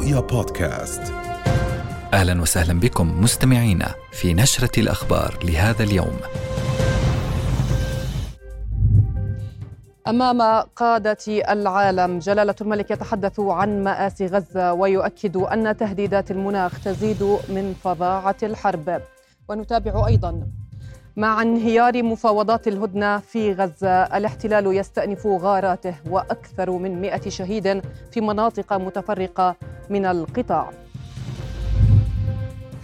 رؤيا بودكاست أهلا وسهلا بكم مستمعينا في نشرة الأخبار لهذا اليوم. أمام قادة العالم جلالة الملك يتحدث عن مآسي غزة ويؤكد أن تهديدات المناخ تزيد من فظاعة الحرب ونتابع أيضا مع انهيار مفاوضات الهدنة في غزة. الاحتلال يستأنف غاراته وأكثر من مئة شهيد في مناطق متفرقة من القطاع.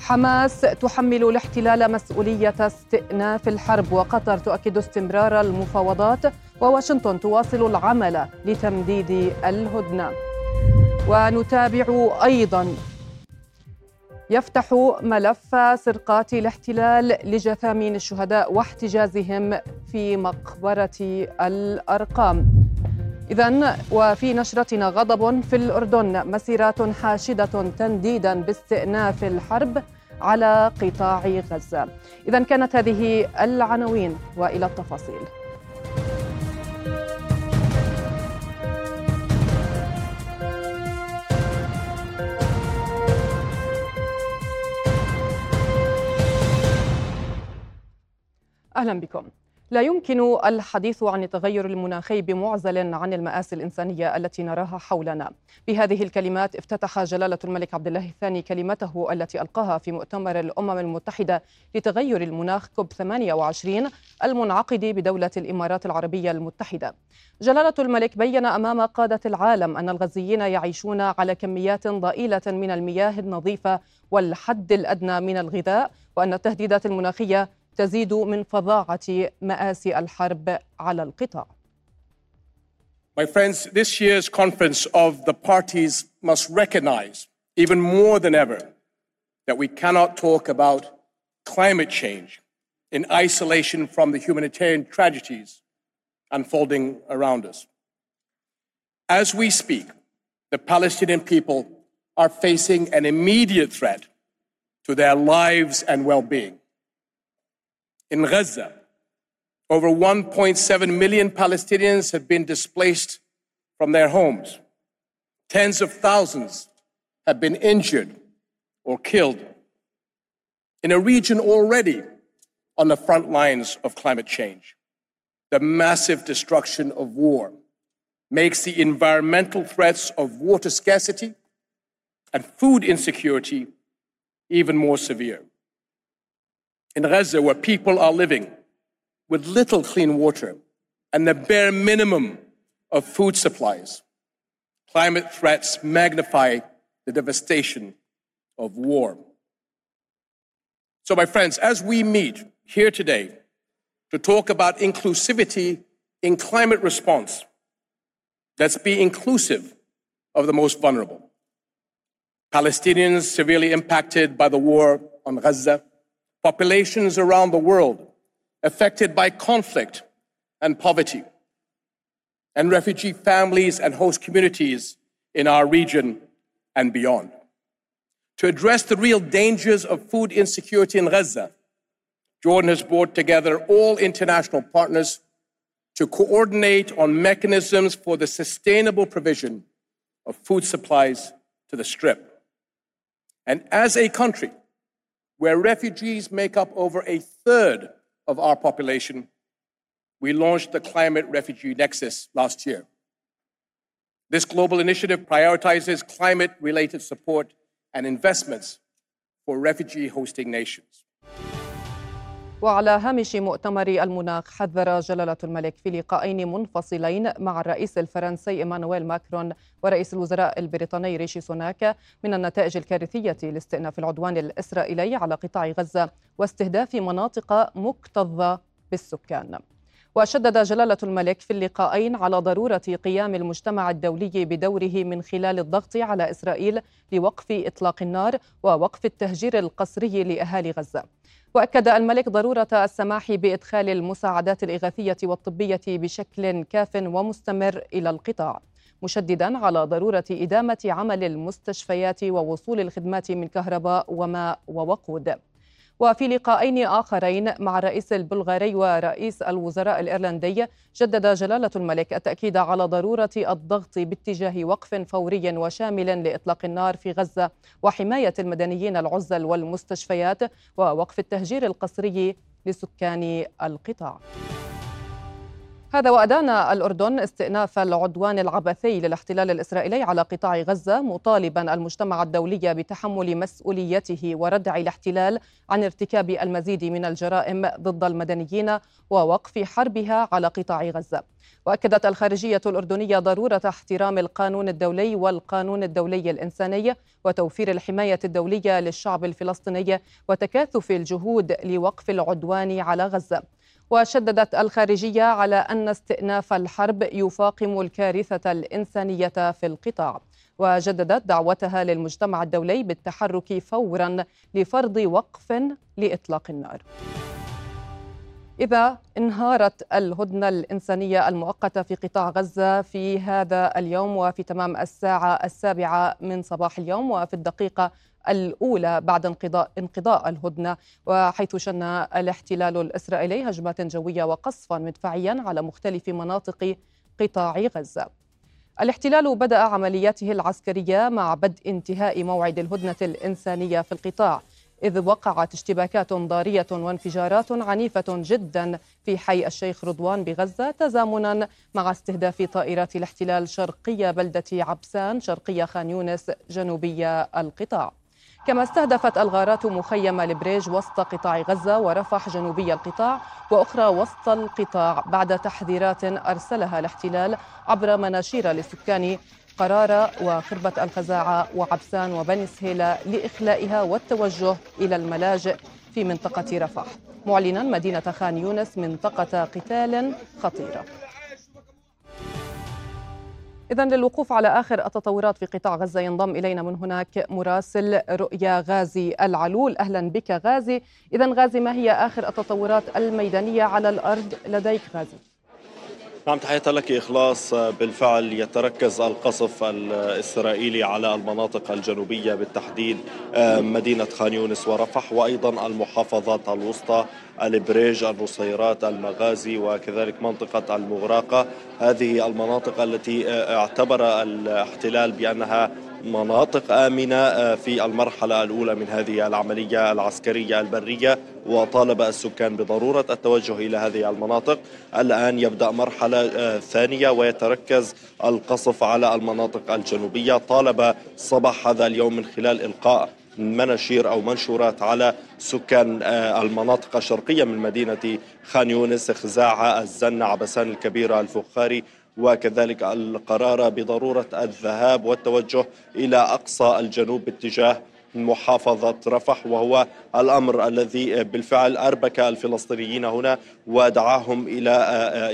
حماس تحمل الاحتلال مسؤولية استئناف الحرب وقطر تؤكد استمرار المفاوضات وواشنطن تواصل العمل لتمديد الهدنة. ونتابع أيضا يفتح ملف سرقات الاحتلال لجثامين الشهداء واحتجازهم في مقبرة الأرقام. إذا وفي نشرتنا غضب في الأردن مسيرات حاشدة تنديدا باستئناف الحرب على قطاع غزة. إذا كانت هذه العناوين وإلى التفاصيل. أهلا بكم. لا يمكن الحديث عن التغير المناخي بمعزل عن المآسي الإنسانية التي نراها حولنا. بهذه الكلمات افتتح جلالة الملك عبد الله الثاني كلمته التي ألقاها في مؤتمر الأمم المتحدة لتغير المناخ كوب 28 المنعقد بدولة الإمارات العربية المتحدة. جلالة الملك بين أمام قادة العالم أن الغزيين يعيشون على كميات ضئيلة من المياه النظيفة والحد الأدنى من الغذاء وأن التهديدات المناخية تزيد من فظاعة مآسي الحرب على القطاع. My friends, this year's conference of the parties must recognize, even more than ever, that we cannot talk about climate change in isolation from the humanitarian tragedies unfolding around us. As we speak, the Palestinian people are facing an immediate threat to their lives and well being. In Gaza, over 1.7 million Palestinians have been displaced from their homes. Tens of thousands have been injured or killed in a region already on the front lines of climate change. The massive destruction of war makes the environmental threats of water scarcity and food insecurity even more severe in Gaza, where people are living with little clean water and the bare minimum of food supplies. Climate threats magnify the devastation of war. So, my friends, as we meet here today to talk about inclusivity in climate response, let's be inclusive of the most vulnerable. Palestinians severely impacted by the war on Gaza, populations around the world affected by conflict and poverty, and refugee families and host communities in our region and beyond. To address the real dangers of food insecurity in Gaza, Jordan has brought together all international partners to coordinate on mechanisms for the sustainable provision of food supplies to the Strip. And as a country, where refugees make up over a third of our population, we launched the Climate Refugee Nexus last year. This global initiative prioritizes climate related support and investments for refugee hosting nations. وعلى هامش مؤتمر المناخ حذر جلالة الملك في لقاءين منفصلين مع الرئيس الفرنسي إيمانويل ماكرون ورئيس الوزراء البريطاني ريشي سوناك من النتائج الكارثية لاستئناف العدوان الإسرائيلي على قطاع غزة واستهداف مناطق مكتظة بالسكان. وشدد جلالة الملك في اللقاءين على ضرورة قيام المجتمع الدولي بدوره من خلال الضغط على إسرائيل لوقف إطلاق النار ووقف التهجير القسري لأهالي غزة. وأكد الملك ضرورة السماح بإدخال المساعدات الإغاثية والطبية بشكل كاف ومستمر إلى القطاع مشددا على ضرورة إدامة عمل المستشفيات ووصول الخدمات من كهرباء وماء ووقود. وفي لقاءين آخرين مع الرئيس البلغاري ورئيس الوزراء الإيرلندي جدد جلالة الملك التأكيد على ضرورة الضغط باتجاه وقف فوري وشامل لإطلاق النار في غزة وحماية المدنيين العزل والمستشفيات ووقف التهجير القسري لسكان القطاع. هذا وأدان الأردن استئناف العدوان العبثي للاحتلال الإسرائيلي على قطاع غزة مطالبا المجتمع الدولي بتحمل مسؤوليته وردع الاحتلال عن ارتكاب المزيد من الجرائم ضد المدنيين ووقف حربها على قطاع غزة. وأكدت الخارجية الأردنية ضرورة احترام القانون الدولي والقانون الدولي الإنساني وتوفير الحماية الدولية للشعب الفلسطيني وتكاثف الجهود لوقف العدوان على غزة. وشددت الخارجية على أن استئناف الحرب يفاقم الكارثة الإنسانية في القطاع وجددت دعوتها للمجتمع الدولي بالتحرك فورا لفرض وقف لإطلاق النار. إذا انهارت الهدنة الإنسانية المؤقتة في قطاع غزة في هذا اليوم وفي تمام الساعة السابعة من صباح اليوم وفي الدقيقة الأولى بعد انقضاء انقضاء الهدنة وحيث شن الاحتلال الإسرائيلي هجمات جوية وقصفا مدفعيا على مختلف مناطق قطاع غزة. الاحتلال بدأ عملياته العسكرية مع بدء انتهاء موعد الهدنة الإنسانية في القطاع إذ وقعت اشتباكات ضارية وانفجارات عنيفة جدا في حي الشيخ رضوان بغزة تزامنا مع استهداف طائرات الاحتلال شرقي بلدة عبسان شرقي خان يونس جنوبي القطاع. كما استهدفت الغارات مخيم البريج وسط قطاع غزة ورفح جنوبي القطاع وأخرى وسط القطاع بعد تحذيرات أرسلها الاحتلال عبر مناشير للسكان قرارة وخربة الخزاعة وعبسان وبني سهيلة لإخلائها والتوجه إلى الملاجئ في منطقة رفح. معلنا مدينة خان يونس منطقة قتال خطيرة. إذا للوقوف على آخر التطورات في قطاع غزة ينضم إلينا من هناك مراسل رؤيا غازي العلول. أهلا بك غازي. إذا غازي ما هي آخر التطورات الميدانية على الأرض لديك غازي؟ نعم تحية لك إخلاص. بالفعل يتركز القصف الإسرائيلي على المناطق الجنوبية بالتحديد مدينة خان يونس ورفح وأيضا المحافظات الوسطى البريج النصيرات المغازي وكذلك منطقة المغراقة هذه المناطق التي اعتبر الاحتلال بأنها مناطق آمنة آه، في المرحلة الأولى من هذه العملية العسكرية البرية وطالب السكان بضرورة التوجه إلى هذه المناطق. الآن يبدأ مرحلة آه، ثانية ويتركز القصف على المناطق الجنوبية. طالب صباح هذا اليوم من خلال إلقاء مناشير أو منشورات على سكان آه، المناطق الشرقية من مدينة خان يونس خزاعة الزنة عبسان الكبيرة الفخاري وكذلك القرار بضرورة الذهاب والتوجه إلى أقصى الجنوب باتجاه محافظة رفح وهو الأمر الذي بالفعل أربك الفلسطينيين هنا ودعاهم إلى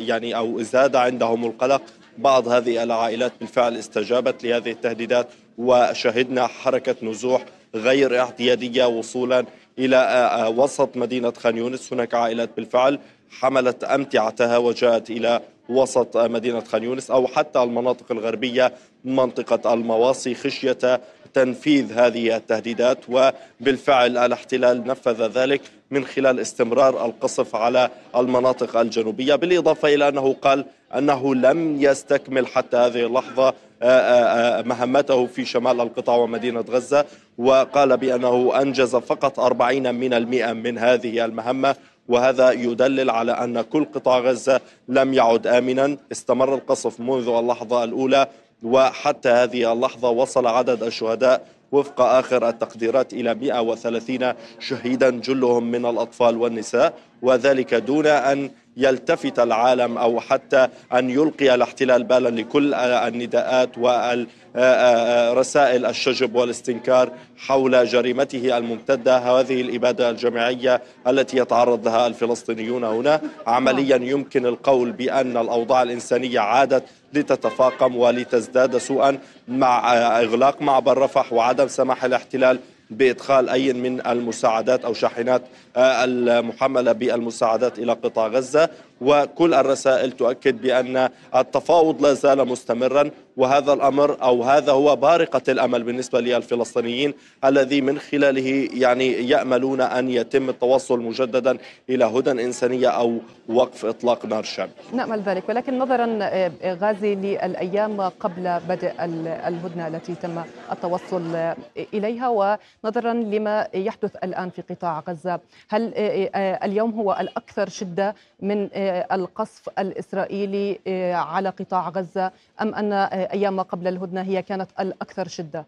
يعني أو زاد عندهم القلق. بعض هذه العائلات بالفعل استجابت لهذه التهديدات وشهدنا حركة نزوح غير اعتيادية وصولا إلى وسط مدينة خان يونس. هناك عائلات بالفعل حملت أمتعتها وجاءت إلى وسط مدينة خان يونس أو حتى المناطق الغربية منطقة المواصي خشية تنفيذ هذه التهديدات وبالفعل الاحتلال نفذ ذلك من خلال استمرار القصف على المناطق الجنوبية بالإضافة إلى أنه قال أنه لم يستكمل حتى هذه اللحظة آه، آه، آه، مهمته في شمال القطاع ومدينة غزة وقال بأنه أنجز فقط 40 من المئة من هذه المهمة وهذا يدلل على أن كل قطاع غزة لم يعد آمنا. استمر القصف منذ اللحظة الأولى وحتى هذه اللحظة وصل عدد الشهداء وفق آخر التقديرات إلى 130 شهيدا جلهم من الأطفال والنساء وذلك دون أن يلتفت العالم أو حتى أن يلقي الاحتلال بالا لكل النداءات ورسائل الشجب والاستنكار حول جريمته الممتدة. هذه الإبادة الجماعية التي يتعرض لها الفلسطينيون هنا. عمليا يمكن القول بأن الأوضاع الإنسانية عادت لتتفاقم ولتزداد سوءا مع إغلاق معبر رفح وعدم سماح الاحتلال بإدخال أي من المساعدات أو شاحنات المحملة بالمساعدات إلى قطاع غزة وكل الرسائل تؤكد بأن التفاوض لا زال مستمرا وهذا الأمر أو هذا هو بارقة الأمل بالنسبة للفلسطينيين الذي من خلاله يعني يأملون أن يتم التوصل مجددا إلى هدى إنسانية أو وقف إطلاق نار شامل. نامل ذلك ولكن نظرا آه، غازي للأيام قبل بدء الهدنة التي تم التوصل إليها ونظرا لما يحدث الآن في قطاع غزة، هل آه، اليوم هو الأكثر شدة من القصف الإسرائيلي على قطاع غزة أم أن أيام ما قبل الهدنة هي كانت الأكثر شدة؟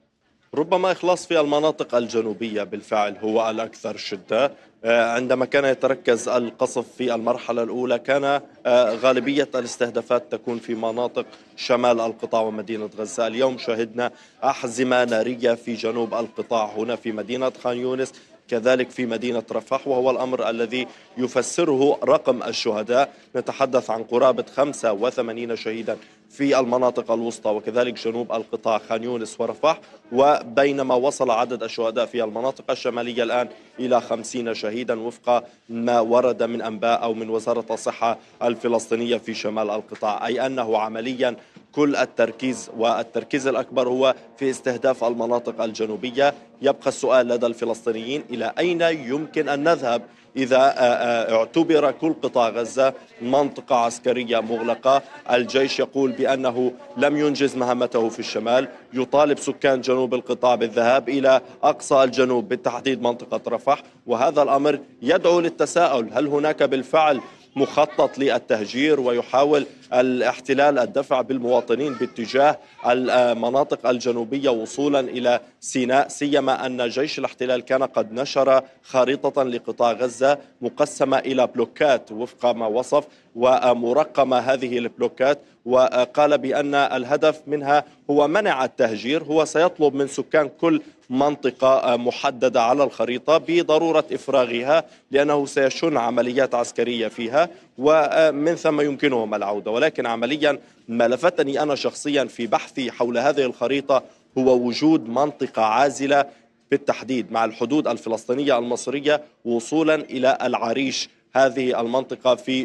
ربما إخلاص في المناطق الجنوبية بالفعل هو الأكثر شدة. آه، عندما كان يتركز القصف في المرحلة الأولى كان آه، غالبية الاستهدافات تكون في مناطق شمال القطاع ومدينة غزة. اليوم شهدنا أحزمة نارية في جنوب القطاع هنا في مدينة خان يونس. كذلك في مدينة رفح وهو الأمر الذي يفسره رقم الشهداء. نتحدث عن قرابة 85 شهيدا. في المناطق الوسطى وكذلك جنوب القطاع خان يونس ورفح وبينما وصل عدد الشهداء في المناطق الشمالية الآن إلى 50 شهيدا وفق ما ورد من أنباء أو من وزارة الصحة الفلسطينية في شمال القطاع. أي أنه عمليا كل التركيز والتركيز الأكبر هو في استهداف المناطق الجنوبية. يبقى السؤال لدى الفلسطينيين إلى أين يمكن أن نذهب إذا آه، آه، اعتبر كل قطاع غزة منطقة عسكرية مغلقة. الجيش يقول بأنه لم ينجز مهمته في الشمال. يطالب سكان جنوب القطاع بالذهاب إلى أقصى الجنوب بالتحديد منطقة رفح. وهذا الأمر يدعو للتساؤل هل هناك بالفعل مخطط للتهجير؟ ويحاول الاحتلال الدفع بالمواطنين باتجاه المناطق الجنوبية وصولا إلى سيناء سيما أن جيش الاحتلال كان قد نشر خريطة لقطاع غزة مقسمة إلى بلوكات وفق ما وصف ومرقمه هذه البلوكات وقال بأن الهدف منها هو منع التهجير هو سيطلب من سكان كل منطقة محددة على الخريطة بضرورة إفراغها لأنه سيشن عمليات عسكرية فيها. ومن ثم يمكنهم العودة. ولكن عمليا ما لفتني أنا شخصيا في بحثي حول هذه الخريطة هو وجود منطقة عازلة بالتحديد مع الحدود الفلسطينية المصرية وصولا إلى العريش هذه المنطقة في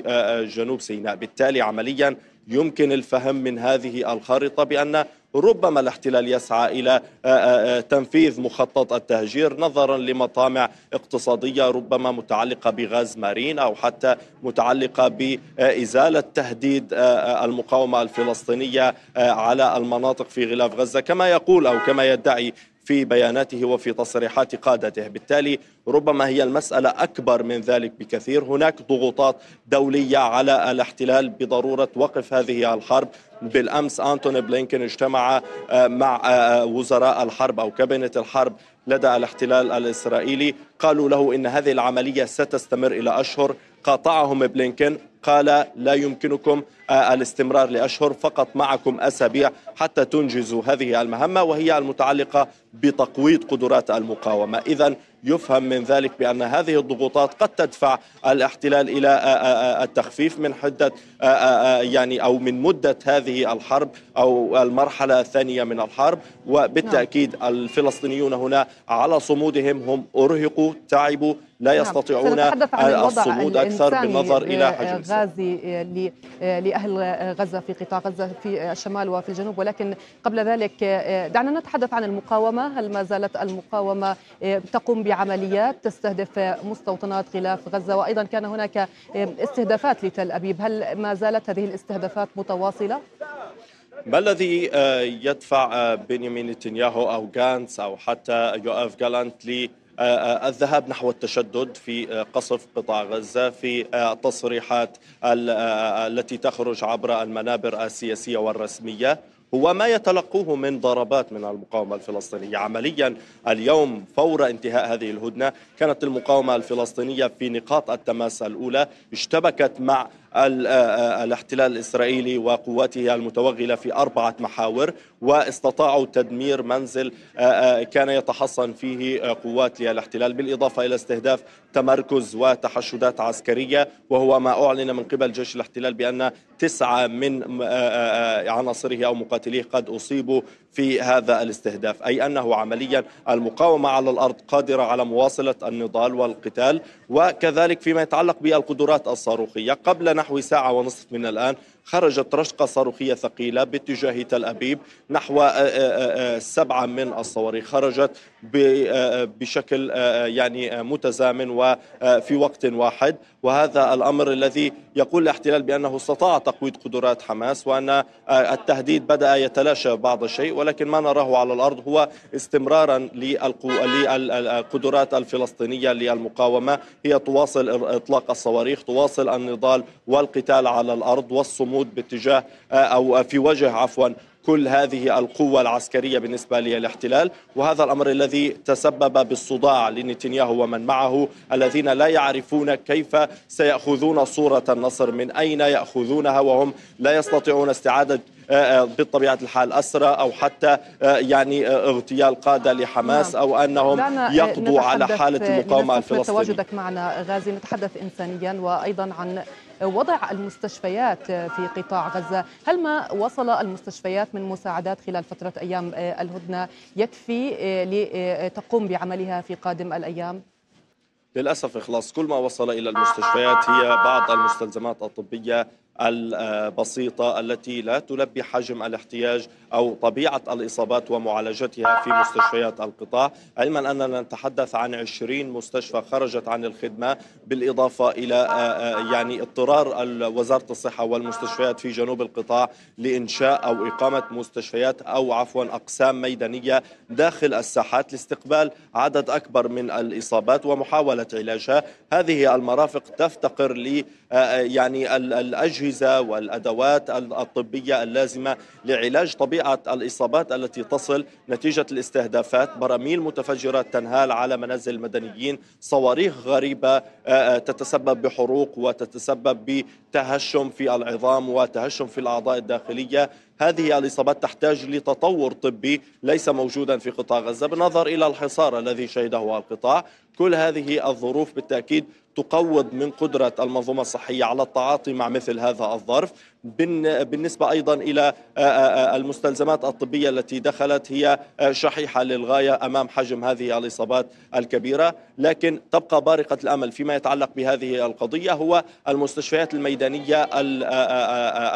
جنوب سيناء. بالتالي عمليا يمكن الفهم من هذه الخارطه بأن ربما الاحتلال يسعى إلى آه، آه، آه، تنفيذ مخطط التهجير نظرا لمطامع اقتصادية ربما متعلقة بغاز مارين أو حتى متعلقة بإزالة تهديد المقاومة الفلسطينية على المناطق في غلاف غزة. كما يقول أو كما يدعي في بياناته وفي تصريحات قادته. بالتالي ربما هي المسألة أكبر من ذلك بكثير. هناك ضغوطات دولية على الاحتلال بضرورة وقف هذه الحرب. بالأمس أنتوني بلينكن اجتمع آه، مع آه، وزراء الحرب أو كابينة الحرب لدى الاحتلال الإسرائيلي. قالوا له إن هذه العملية ستستمر إلى أشهر. قاطعهم بلينكن قال لا يمكنكم آه، الاستمرار لأشهر فقط معكم أسابيع حتى تنجزوا هذه المهمة وهي المتعلقة بتقويض قدرات المقاومة، اذا يفهم من ذلك بأن هذه الضغوطات قد تدفع الاحتلال إلى آه، آه، التخفيف من حدة يعني أو من مدة هذه الحرب أو المرحلة الثانية من الحرب وبالتأكيد نعم. الفلسطينيون هنا على صمودهم هم أرهقوا تعبوا لا نعم. يستطيعون الصمود أكثر بالنظر إلى حجم غازي لأهل غزة في قطاع غزة في الشمال وفي الجنوب. ولكن قبل ذلك دعنا نتحدث عن المقاومة. هل ما زالت المقاومة تقوم بعمليات تستهدف مستوطنات غلاف غزة؟ وأيضا كان هناك استهدافات لتل أبيب. هل ما زالت هذه الاستهدافات متواصلة؟ ما الذي يدفع بنيامين نتنياهو أو غانتس أو حتى يوآف جالانت آه، آه، الذهاب نحو التشدد في آه، قصف قطاع غزة في التصريحات التي تخرج عبر المنابر السياسية والرسمية. هو ما يتلقوه من ضربات من المقاومة الفلسطينية. عمليا اليوم فور انتهاء هذه الهدنة كانت المقاومة الفلسطينية في نقاط التماس الأولى اشتبكت مع الاحتلال الإسرائيلي وقواته المتوغلة في أربعة محاور واستطاعوا تدمير منزل كان يتحصن فيه قوات للاحتلال بالإضافة إلى استهداف تمركز وتحشدات عسكرية وهو ما أعلن من قبل جيش الاحتلال بأن تسعة من عناصره أو مقاتليه قد أصيبوا في هذا الاستهداف أي أنه عمليا المقاومة على الأرض قادرة على مواصلة النضال والقتال وكذلك فيما يتعلق بالقدرات الصاروخية. قبل نحو ساعة ونصف من الآن خرجت رشقة صاروخية ثقيلة باتجاه تل أبيب نحو سبعة من الصواريخ. خرجت بشكل يعني متزامن وفي وقت واحد. وهذا الأمر الذي يقول الاحتلال بأنه استطاع تقويض قدرات حماس وأن التهديد بدأ يتلاشى بعض الشيء. ولكن ما نراه على الأرض هو استمرارا للقدرات الفلسطينية للمقاومة. هي تواصل إطلاق الصواريخ تواصل النضال والقتال على الأرض والصمود باتجاه أو في وجه عفوا كل هذه القوة العسكرية بالنسبة للاحتلال وهذا الأمر الذي تسبب بالصداع لنتنياهو ومن معه الذين لا يعرفون كيف سيأخذون صورة النصر من أين يأخذونها وهم لا يستطيعون استعادة آه، آه، بطبيعة الحال أسرى أو حتى آه، يعني اغتيال قادة لحماس نعم. أو أنهم يقضوا على حالة المقاومة الفلسطينية تواجدك معنا غازي نتحدث إنسانيا وأيضا عن وضع المستشفيات في قطاع غزة هل ما وصل المستشفيات من مساعدات خلال فترة أيام الهدنة يكفي لتقوم بعملها في قادم الأيام؟ للأسف إخلاص كل ما وصل إلى المستشفيات هي بعض المستلزمات الطبية البسيطة التي لا تلبي حجم الاحتياج أو طبيعة الإصابات ومعالجتها في مستشفيات القطاع. علما أننا نتحدث عن 20 مستشفى خرجت عن الخدمة بالإضافة إلى آه، آه، يعني اضطرار وزارة الصحة والمستشفيات في جنوب القطاع لإنشاء أو إقامة مستشفيات أو عفوا أقسام ميدانية داخل الساحات لاستقبال عدد أكبر من الإصابات ومحاولة علاجها. هذه المرافق تفتقر ل آه، يعني الأجهزة والأدوات الطبية اللازمة لعلاج طبيعة الإصابات التي تصل نتيجة الاستهدافات. براميل متفجرات تنهال على منازل المدنيين. صواريخ غريبة آه، آه، تتسبب بحروق وتتسبب بتهشم في العظام وتهشم في الأعضاء الداخلية. هذه الإصابات تحتاج لتطور طبي ليس موجودا في قطاع غزة. بالنظر إلى الحصار الذي شهده القطاع كل هذه الظروف بالتأكيد تقوض من قدرة المنظومة الصحية على التعاطي مع مثل هذا الظرف. بالنسبة أيضا إلى آه، آه، آه، المستلزمات الطبية التي دخلت هي شحيحة للغاية أمام حجم هذه الإصابات الكبيرة. لكن تبقى بارقة الأمل فيما يتعلق بهذه القضية هو المستشفيات الميدانية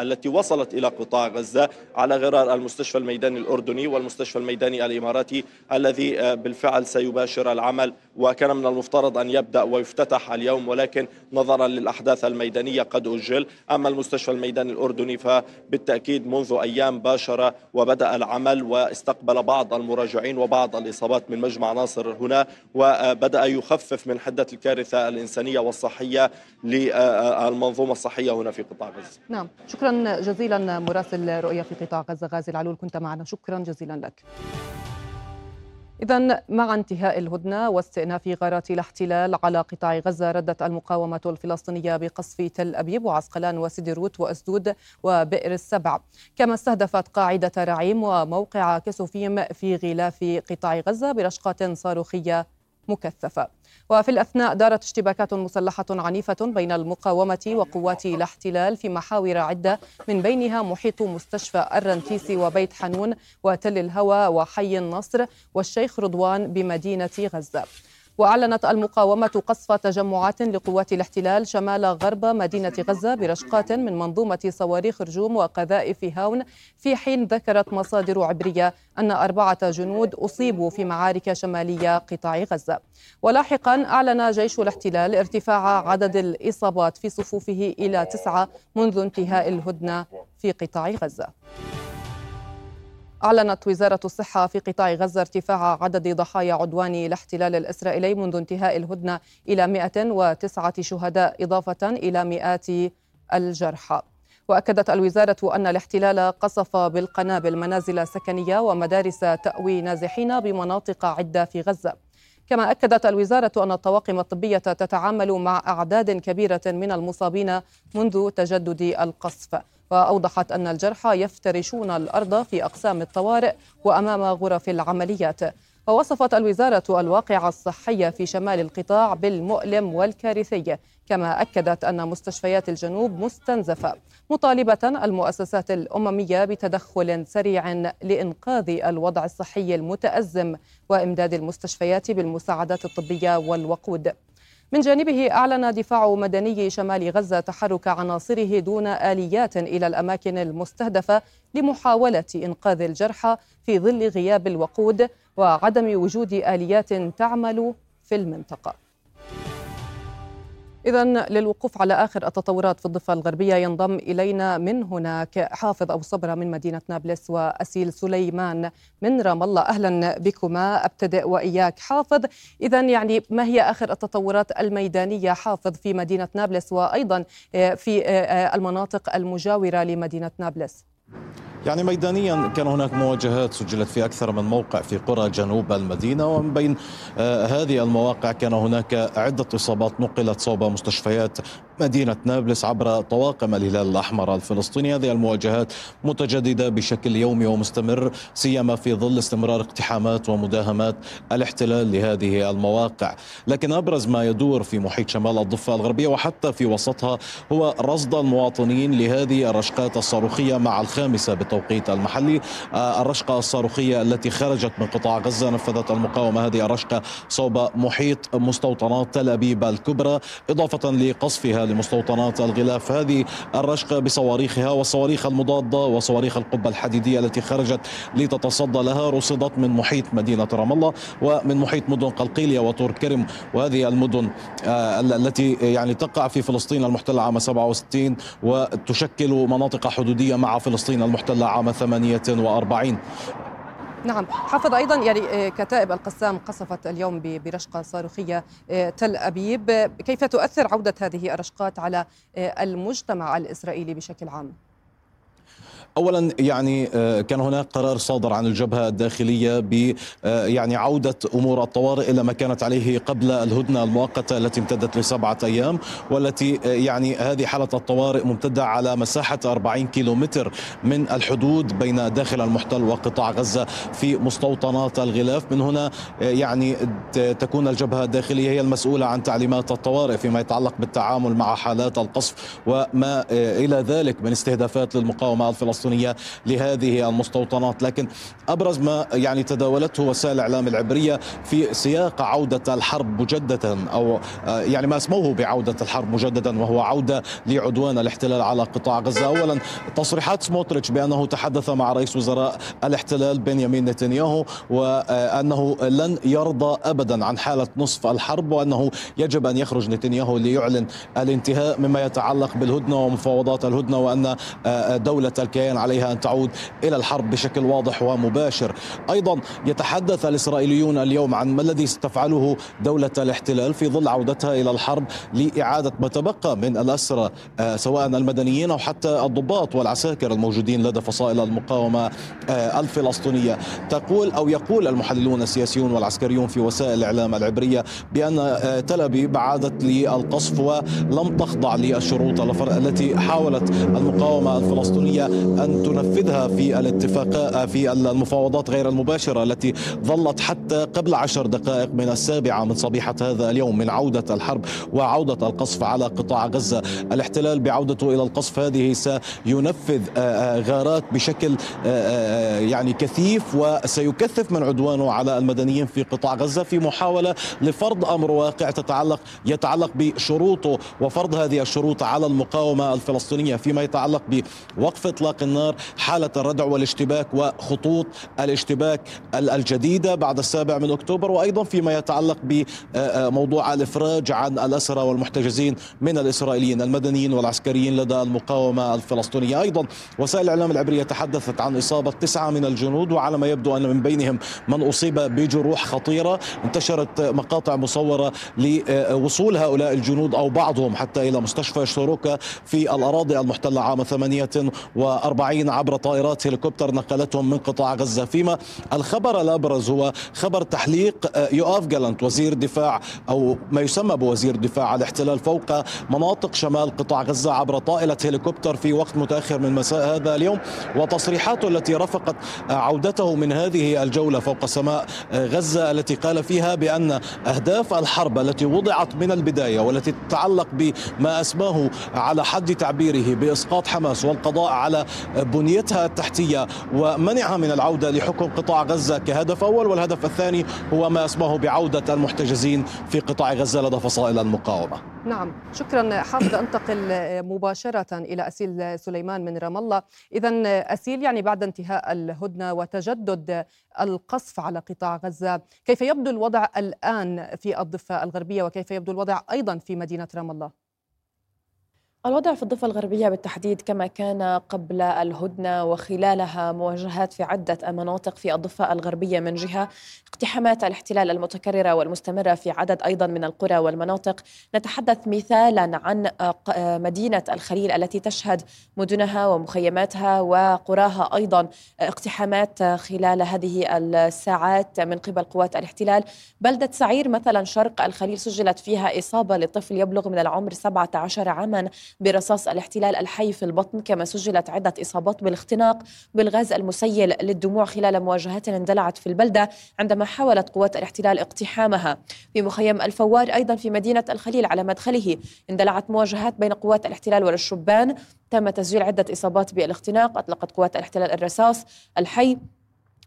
التي وصلت إلى قطاع غزة على غرار المستشفى الميداني الأردني والمستشفى الميداني الإماراتي الذي بالفعل سيباشر العمل. وكان من المفترض أن يبدأ ويفتتح اليوم ولكن نظرا للأحداث الميدانية قد أجل. أما المستشفى الميداني الأردني فبالتأكيد منذ أيام باشر وبدأ العمل واستقبل بعض المراجعين وبعض الإصابات من مجمع ناصر هنا وبدأ يخفف من حدة الكارثة الإنسانية والصحية للمنظومة الصحية هنا في قطاع غزة. نعم. شكرا جزيلا مراسل رؤية في قطاع غزة غازي العلول كنت معنا. شكرا جزيلا لك. إذا مع انتهاء الهدنة واستئناف غارات الاحتلال على قطاع غزة ردت المقاومة الفلسطينية بقصف تل أبيب وعسقلان وسديروت وأسدود وبئر السبع. كما استهدفت قاعدة رعيم وموقع كسوفيم في غلاف قطاع غزة برشقات صاروخية مكثفة. وفي الأثناء دارت اشتباكات مسلحة عنيفة بين المقاومة وقوات الاحتلال في محاور عدة من بينها محيط مستشفى الرنتيسي وبيت حنون وتل الهوى وحي النصر والشيخ رضوان بمدينة غزة. وأعلنت المقاومة قصف تجمعات لقوات الاحتلال شمال غرب مدينة غزة برشقات من منظومة صواريخ رجوم وقذائف هاون. في حين ذكرت مصادر عبرية أن أربعة جنود أصيبوا في معارك شمالية قطاع غزة. ولاحقا أعلن جيش الاحتلال ارتفاع عدد الإصابات في صفوفه إلى تسعة منذ انتهاء الهدنة في قطاع غزة. أعلنت وزارة الصحة في قطاع غزة ارتفاع عدد ضحايا عدوان الاحتلال الإسرائيلي منذ انتهاء الهدنة إلى 109 شهداء إضافة إلى مئات الجرحى. وأكدت الوزارة أن الاحتلال قصف بالقنابل منازل سكنية ومدارس تأوي نازحين بمناطق عدة في غزة. كما أكدت الوزارة أن الطواقم الطبية تتعامل مع أعداد كبيرة من المصابين منذ تجدد القصف. وأوضحت أن الجرحى يفترشون الأرض في أقسام الطوارئ وأمام غرف العمليات. ووصفت الوزارة الواقع الصحي في شمال القطاع بالمؤلم والكارثي. كما أكدت أن مستشفيات الجنوب مستنزفة مطالبة المؤسسات الأممية بتدخل سريع لإنقاذ الوضع الصحي المتأزم وإمداد المستشفيات بالمساعدات الطبية والوقود. من جانبه أعلن دفاع مدني شمال غزة تحرك عناصره دون آليات إلى الأماكن المستهدفة لمحاولة إنقاذ الجرحى في ظل غياب الوقود وعدم وجود آليات تعمل في المنطقة. إذا للوقوف على آخر التطورات في الضفة الغربية ينضم إلينا من هناك حافظ أبو صبرة من مدينة نابلس وأسيل سليمان من رام الله. أهلا بكما أبتدئ وإياك. حافظ إذا يعني ما هي آخر التطورات الميدانية؟ حافظ في مدينة نابلس وأيضا في المناطق المجاورة لمدينة نابلس. يعني ميدانيا كان هناك مواجهات سجلت في أكثر من موقع في قرى جنوب المدينة ومن بين آه هذه المواقع كان هناك عدة إصابات نقلت صوب مستشفيات مدينة نابلس عبر طواقم الهلال الأحمر الفلسطيني. هذه المواجهات متجددة بشكل يومي ومستمر سيما في ظل استمرار اقتحامات ومداهمات الاحتلال لهذه المواقع. لكن أبرز ما يدور في محيط شمال الضفة الغربية وحتى في وسطها هو رصد المواطنين لهذه الرشقات الصاروخية مع الخامسة بالتوقيت المحلي. الرشقة الصاروخية التي خرجت من قطاع غزة نفذت المقاومة. هذه الرشقة صوب محيط مستوطنات تل أبيب الكبرى إضافة لقصفها لمستوطنات الغلاف. هذه الرشقة بصواريخها والصواريخ المضادة وصواريخ القبة الحديدية التي خرجت لتتصدى لها رصدت من محيط مدينة رام الله ومن محيط مدن قلقيلية وطور كرم. وهذه المدن التي يعني تقع في فلسطين المحتلة عام 67 وتشكل مناطق حدودية مع فلسطين المحتلة عام 48 نعم. حافظ أيضا يعني كتائب القسام قصفت اليوم برشقة صاروخية تل أبيب. كيف تؤثر عودة هذه الرشقات على المجتمع الإسرائيلي بشكل عام؟ اولا يعني كان هناك قرار صادر عن الجبهة الداخلية ب يعني عودة أمور الطوارئ إلى ما كانت عليه قبل الهدنة المؤقتة التي امتدت لسبعة أيام والتي يعني هذه حالة الطوارئ ممتدة على مساحة 40 كيلومتر من الحدود بين داخل المحتل وقطاع غزة في مستوطنات الغلاف. من هنا يعني تكون الجبهة الداخلية هي المسؤولة عن تعليمات الطوارئ فيما يتعلق بالتعامل مع حالات القصف وما إلى ذلك من استهدافات للمقاومة الفلسطينية. الفلسطينية لهذه المستوطنات. لكن أبرز ما يعني تداولته وسائل الإعلام العبرية في سياق عودة الحرب مجددا أو يعني ما أسموه بعودة الحرب مجددا وهو عودة لعدوان الاحتلال على قطاع غزة. أولا تصريحات سموتريتش بأنه تحدث مع رئيس وزراء الاحتلال بنيامين نتنياهو وأنه لن يرضى أبدا عن حالة نصف الحرب وأنه يجب أن يخرج نتنياهو ليعلن الانتهاء مما يتعلق بالهدنة ومفاوضات الهدنة وأن دولة الكيان عليها أن تعود إلى الحرب بشكل واضح ومباشر. أيضا يتحدث الإسرائيليون اليوم عن ما الذي ستفعله دولة الاحتلال في ظل عودتها إلى الحرب لإعادة ما تبقى من الأسرى سواء المدنيين أو حتى الضباط والعساكر الموجودين لدى فصائل المقاومة الفلسطينية. تقول أو يقول المحللون السياسيون والعسكريون في وسائل الإعلام العبرية بأن تل أبيب عادت للقصف ولم تخضع للشروط التي حاولت المقاومة الفلسطينية أن تنفذها في الاتفاق في المفاوضات غير المباشرة التي ظلت حتى قبل عشر دقائق من السابعة من صبيحة هذا اليوم من عودة الحرب وعودة القصف على قطاع غزة، الاحتلال بعودته إلى القصف هذه سينفذ غارات بشكل يعني كثيف وسيكثف من عدوانه على المدنيين في قطاع غزة في محاولة لفرض أمر واقع تتعلق يتعلق بشروطه وفرض هذه الشروط على المقاومة الفلسطينية فيما يتعلق بوقف إطلاق النار حالة الردع والاشتباك وخطوط الاشتباك الجديدة بعد السابع من أكتوبر وأيضا فيما يتعلق بموضوع الإفراج عن الأسرى والمحتجزين من الإسرائيليين المدنيين والعسكريين لدى المقاومة الفلسطينية. أيضا وسائل الإعلام العبرية تحدثت عن إصابة تسعة من الجنود وعلى ما يبدو أن من بينهم من أصيب بجروح خطيرة. انتشرت مقاطع مصورة لوصول هؤلاء الجنود أو بعضهم حتى إلى مستشفى شروكة في الأراضي المحتلة عام 48 عبر طائرات هليكوبتر نقلتهم من قطاع غزة. فيما الخبر الأبرز هو خبر تحليق يؤاف جالنت وزير دفاع أو ما يسمى بوزير دفاع الاحتلال فوق مناطق شمال قطاع غزة عبر طائلة هليكوبتر في وقت متأخر من مساء هذا اليوم. وتصريحاته التي رافقت عودته من هذه الجولة فوق سماء غزة التي قال فيها بأن أهداف الحرب التي وضعت من البداية والتي تتعلق بما أسماه على حد تعبيره بإسقاط حماس والقضاء على بنيتها التحتية ومنعها من العودة لحكم قطاع غزة كهدف أول والهدف الثاني هو ما اسمه بعودة المحتجزين في قطاع غزة لدى فصائل المقاومة. نعم شكرا حافظ أنتقل مباشرة إلى أسيل سليمان من رام الله. إذا أسيل يعني بعد انتهاء الهدنة وتجدد القصف على قطاع غزة كيف يبدو الوضع الآن في الضفة الغربية وكيف يبدو الوضع أيضا في مدينة رام الله؟ الوضع في الضفة الغربية بالتحديد كما كان قبل الهدنة وخلالها مواجهات في عدة مناطق في الضفة الغربية من جهة اقتحامات الاحتلال المتكررة والمستمرة في عدد أيضا من القرى والمناطق. نتحدث مثالا عن مدينة الخليل التي تشهد مدنها ومخيماتها وقراها أيضا. اقتحامات خلال هذه الساعات من قبل قوات الاحتلال. بلدة سعير مثلا شرق الخليل سجلت فيها إصابة لطفل يبلغ من العمر 17 عاما. برصاص الاحتلال الحي في البطن كما سجلت عدة إصابات بالاختناق بالغاز المسيل للدموع خلال مواجهات اندلعت في البلدة عندما حاولت قوات الاحتلال اقتحامها. في مخيم الفوار أيضا في مدينة الخليل على مدخله اندلعت مواجهات بين قوات الاحتلال والشبان. تم تسجيل عدة إصابات بالاختناق أطلقت قوات الاحتلال الرصاص الحي.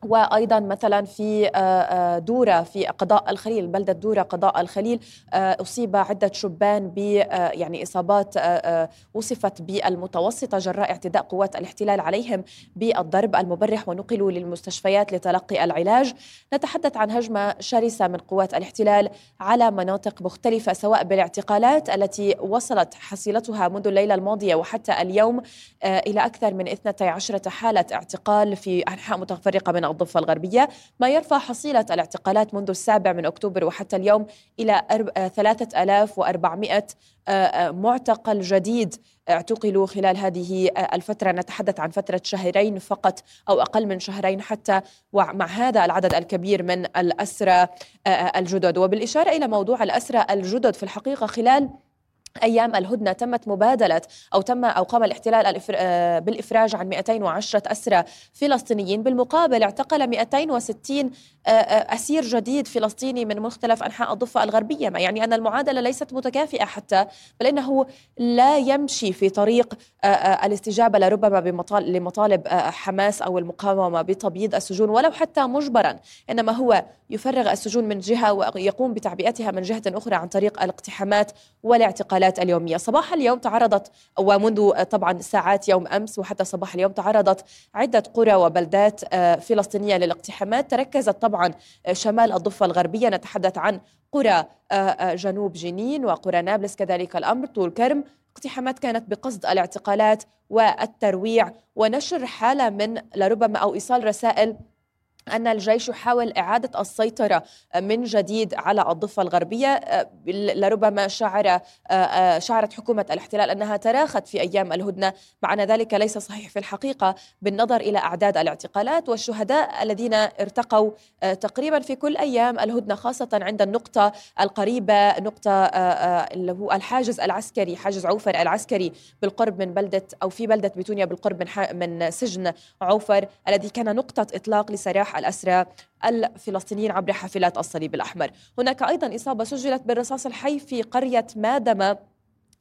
وأيضا مثلا في آه، آه، دورة في قضاء الخليل بلدة دورة قضاء الخليل آه، أصيب عدة شبان ب يعني إصابات وصفت بالمتوسطة جراء اعتداء قوات الاحتلال عليهم بالضرب المبرح ونقلوا للمستشفيات لتلقي العلاج. نتحدث عن هجمة شرسة من قوات الاحتلال على مناطق مختلفة سواء بالاعتقالات التي وصلت حصيلتها منذ الليلة الماضية وحتى اليوم إلى أكثر من 12 حالة اعتقال في أنحاء متفرقة من الضفة الغربية. ما يرفع حصيلة الاعتقالات منذ السابع من أكتوبر وحتى اليوم إلى 3400 آه، آه، معتقل جديد اعتقلوا خلال هذه الفترة. نتحدث عن فترة شهرين فقط أو أقل من شهرين حتى ومع هذا العدد الكبير من الأسرى آه، الجدد. وبالإشارة إلى موضوع الأسرى الجدد في الحقيقة خلال أيام الهدنة تمت مبادلة أو تم أو قام الاحتلال آه، بالإفراج عن 210 أسرى فلسطينيين. بالمقابل اعتقل 260 آه، آه، أسير جديد فلسطيني من مختلف أنحاء الضفة الغربية ما. يعني أن المعادلة ليست متكافئة حتى بل إنه لا يمشي في طريق الاستجابة لربما لمطالب حماس أو المقاومة بتبييض السجون ولو حتى مجبرا. إنما هو يفرغ السجون من جهة ويقوم بتعبئتها من جهة أخرى عن طريق الاقتحامات والاعتقالات اليومية. صباح اليوم تعرضت ومنذ طبعا ساعات يوم أمس وحتى صباح اليوم تعرضت عدة قرى وبلدات آه، فلسطينية للاقتحامات. تركزت طبعا آه، شمال الضفة الغربية. نتحدث عن قرى آه، جنوب جنين وقرى نابلس. كذلك الأمر طول كرم. اقتحامات كانت بقصد الاعتقالات والترويع ونشر حالة من لربما أو إيصال رسائل أن الجيش يحاول إعادة السيطرة من جديد على الضفة الغربية. آه، لربما شعر آه، آه، شعرت حكومة الاحتلال أنها تراخت في أيام الهدنة. مع أن ذلك ليس صحيح في الحقيقة بالنظر إلى أعداد الاعتقالات والشهداء الذين ارتقوا تقريبا في كل أيام الهدنة خاصة عند النقطة القريبة نقطة اللي هو الحاجز العسكري حاجز عوفر العسكري بالقرب من بلدة أو في بلدة بتونيا بالقرب من من سجن عوفر الذي كان نقطة إطلاق لسراح الأسرى الفلسطينيين عبر حافلات الصليب الأحمر. هناك أيضا إصابة سجلت بالرصاص الحي في قرية مادمة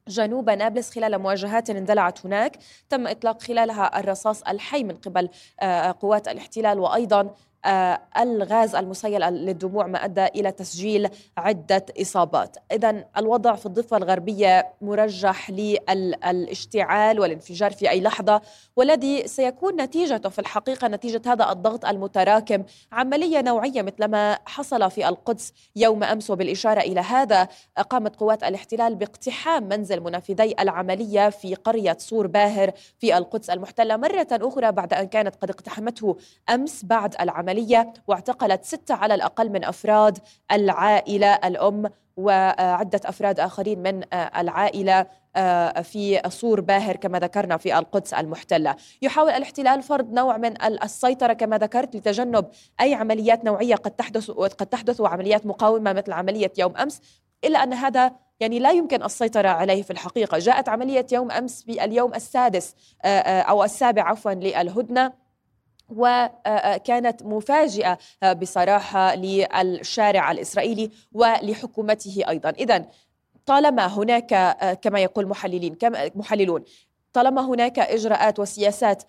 جنوب نابلس خلال مواجهات اندلعت هناك. تم إطلاق خلالها الرصاص الحي من قبل آه، قوات الاحتلال وأيضا الغاز المسيل للدموع ما أدى إلى تسجيل عدة إصابات، اذا الوضع في الضفة الغربية مرجح للاشتعال والانفجار في أي لحظة والذي سيكون نتيجته في الحقيقة نتيجة هذا الضغط المتراكم عملية نوعية مثل ما حصل في القدس يوم أمس. وبالإشارة إلى هذا قامت قوات الاحتلال باقتحام منزل منفذي العملية في قرية صور باهر في القدس المحتلة مرة أخرى بعد أن كانت قد اقتحمته أمس بعد العملية. العملية واعتقلت ستة على الأقل من أفراد العائلة الأم وعدة أفراد آخرين من العائلة آه، في صور باهر كما ذكرنا في القدس المحتلة. يحاول الاحتلال فرض نوع من السيطرة كما ذكرت لتجنب أي عمليات نوعية قد تحدث قد تحدث وعمليات مقاومة مثل عملية يوم أمس إلا أن هذا يعني لا يمكن السيطرة عليه في الحقيقة. جاءت عملية يوم أمس في اليوم السادس آه، آه، أو السابع عفوا للهدنة. وكانت مفاجئة بصراحة للشارع الإسرائيلي ولحكومته أيضا. اذا طالما هناك كما يقول محللين محللون طالما هناك إجراءات وسياسات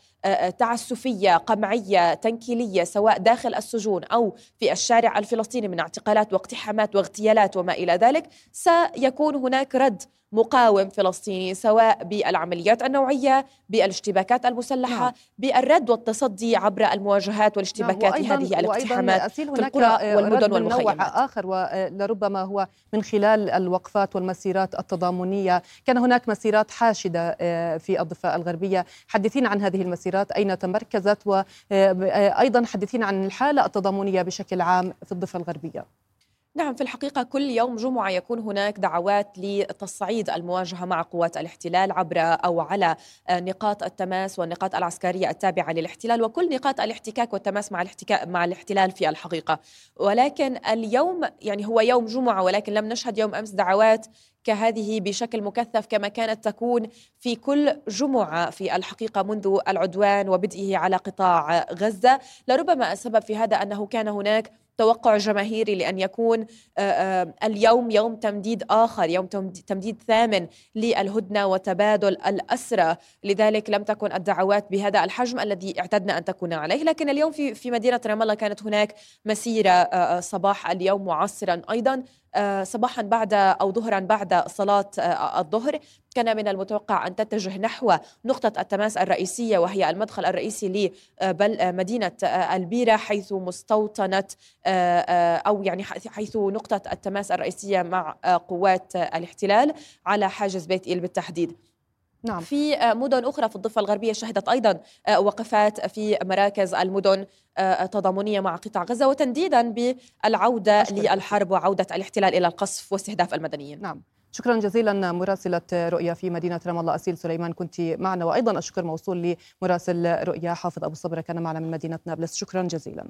تعسفية قمعية تنكيلية سواء داخل السجون أو في الشارع الفلسطيني من اعتقالات واقتحامات واغتيالات وما إلى ذلك سيكون هناك رد مقاوم فلسطيني سواء بالعمليات النوعية بالاشتباكات المسلحة نعم. بالرد والتصدي عبر المواجهات والاشتباكات نعم. هذه الاقتحامات في القرى والمدن والمخيمات آخر ولربما هو من خلال الوقفات والمسيرات التضامنية كان هناك مسيرات حاشدة آه، في الضفة الغربية حدثينا عن هذه المسيرات أين تمركزت وأيضا آه، حدثينا عن الحالة التضامنية بشكل عام في الضفة الغربية. نعم في الحقيقة كل يوم جمعة يكون هناك دعوات لتصعيد المواجهة مع قوات الاحتلال عبر أو على نقاط التماس والنقاط العسكرية التابعة للاحتلال وكل نقاط الاحتكاك والتماس مع الاحتكاك مع الاحتلال في الحقيقة. ولكن اليوم يعني هو يوم جمعة ولكن لم نشهد يوم أمس دعوات كهذه بشكل مكثف كما كانت تكون في كل جمعة في الحقيقة منذ العدوان وبدئه على قطاع غزة. لربما السبب في هذا أنه كان هناك توقع جماهيري لأن يكون اليوم يوم تمديد آخر يوم تمديد ثامن للهدنة وتبادل الأسرى لذلك لم تكن الدعوات بهذا الحجم الذي اعتدنا أن تكون عليه. لكن اليوم في, في مدينة رام الله كانت هناك مسيرة صباح اليوم وعصرا أيضا. آه، صباحا بعد أو ظهرا بعد صلاة آه، الظهر كان من المتوقع أن تتجه نحو نقطة التماس الرئيسية وهي المدخل الرئيسي لمدينة آه، ألبيرة حيث مستوطنة أو يعني حيث نقطة التماس الرئيسية مع قوات الاحتلال على حاجز بيت إيل بالتحديد. نعم. في مدن أخرى في الضفة الغربية شهدت أيضا وقفات في مراكز المدن تضامنية مع قطاع غزة وتنديدا بالعودة للحرب وعودة الاحتلال إلى القصف واستهداف المدنيين. نعم. شكرا جزيلا مراسلة رؤيا في مدينة رام الله أسيل سليمان كنت معنا. وأيضا الشكر موصول لمراسل رؤيا حافظ أبو صبرة كان معنا من مدينة نابلس. شكرا جزيلا.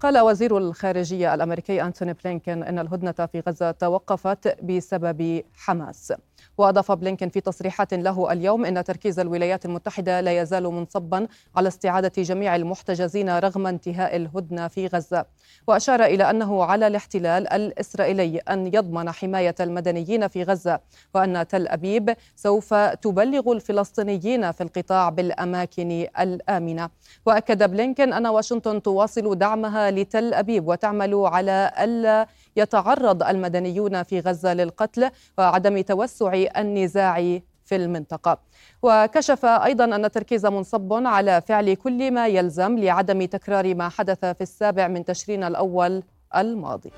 قال وزير الخارجية الأمريكي أنتوني بلينكين أن الهدنة في غزة توقفت بسبب حماس. وأضاف بلينكين في تصريحات له اليوم أن تركيز الولايات المتحدة لا يزال منصبا على استعادة جميع المحتجزين رغم انتهاء الهدنة في غزة. وأشار إلى أنه على الاحتلال الإسرائيلي أن يضمن حماية المدنيين في غزة وأن تل أبيب سوف تبلغ الفلسطينيين في القطاع بالأماكن الآمنة. وأكد بلينكين أن واشنطن تواصل دعمها لتل أبيب وتعمل على ألا يتعرض المدنيون في غزة للقتل وعدم توسع النزاع في المنطقة. وكشف أيضا أن التركيز منصب على فعل كل ما يلزم لعدم تكرار ما حدث في السابع من تشرين الأول الماضي.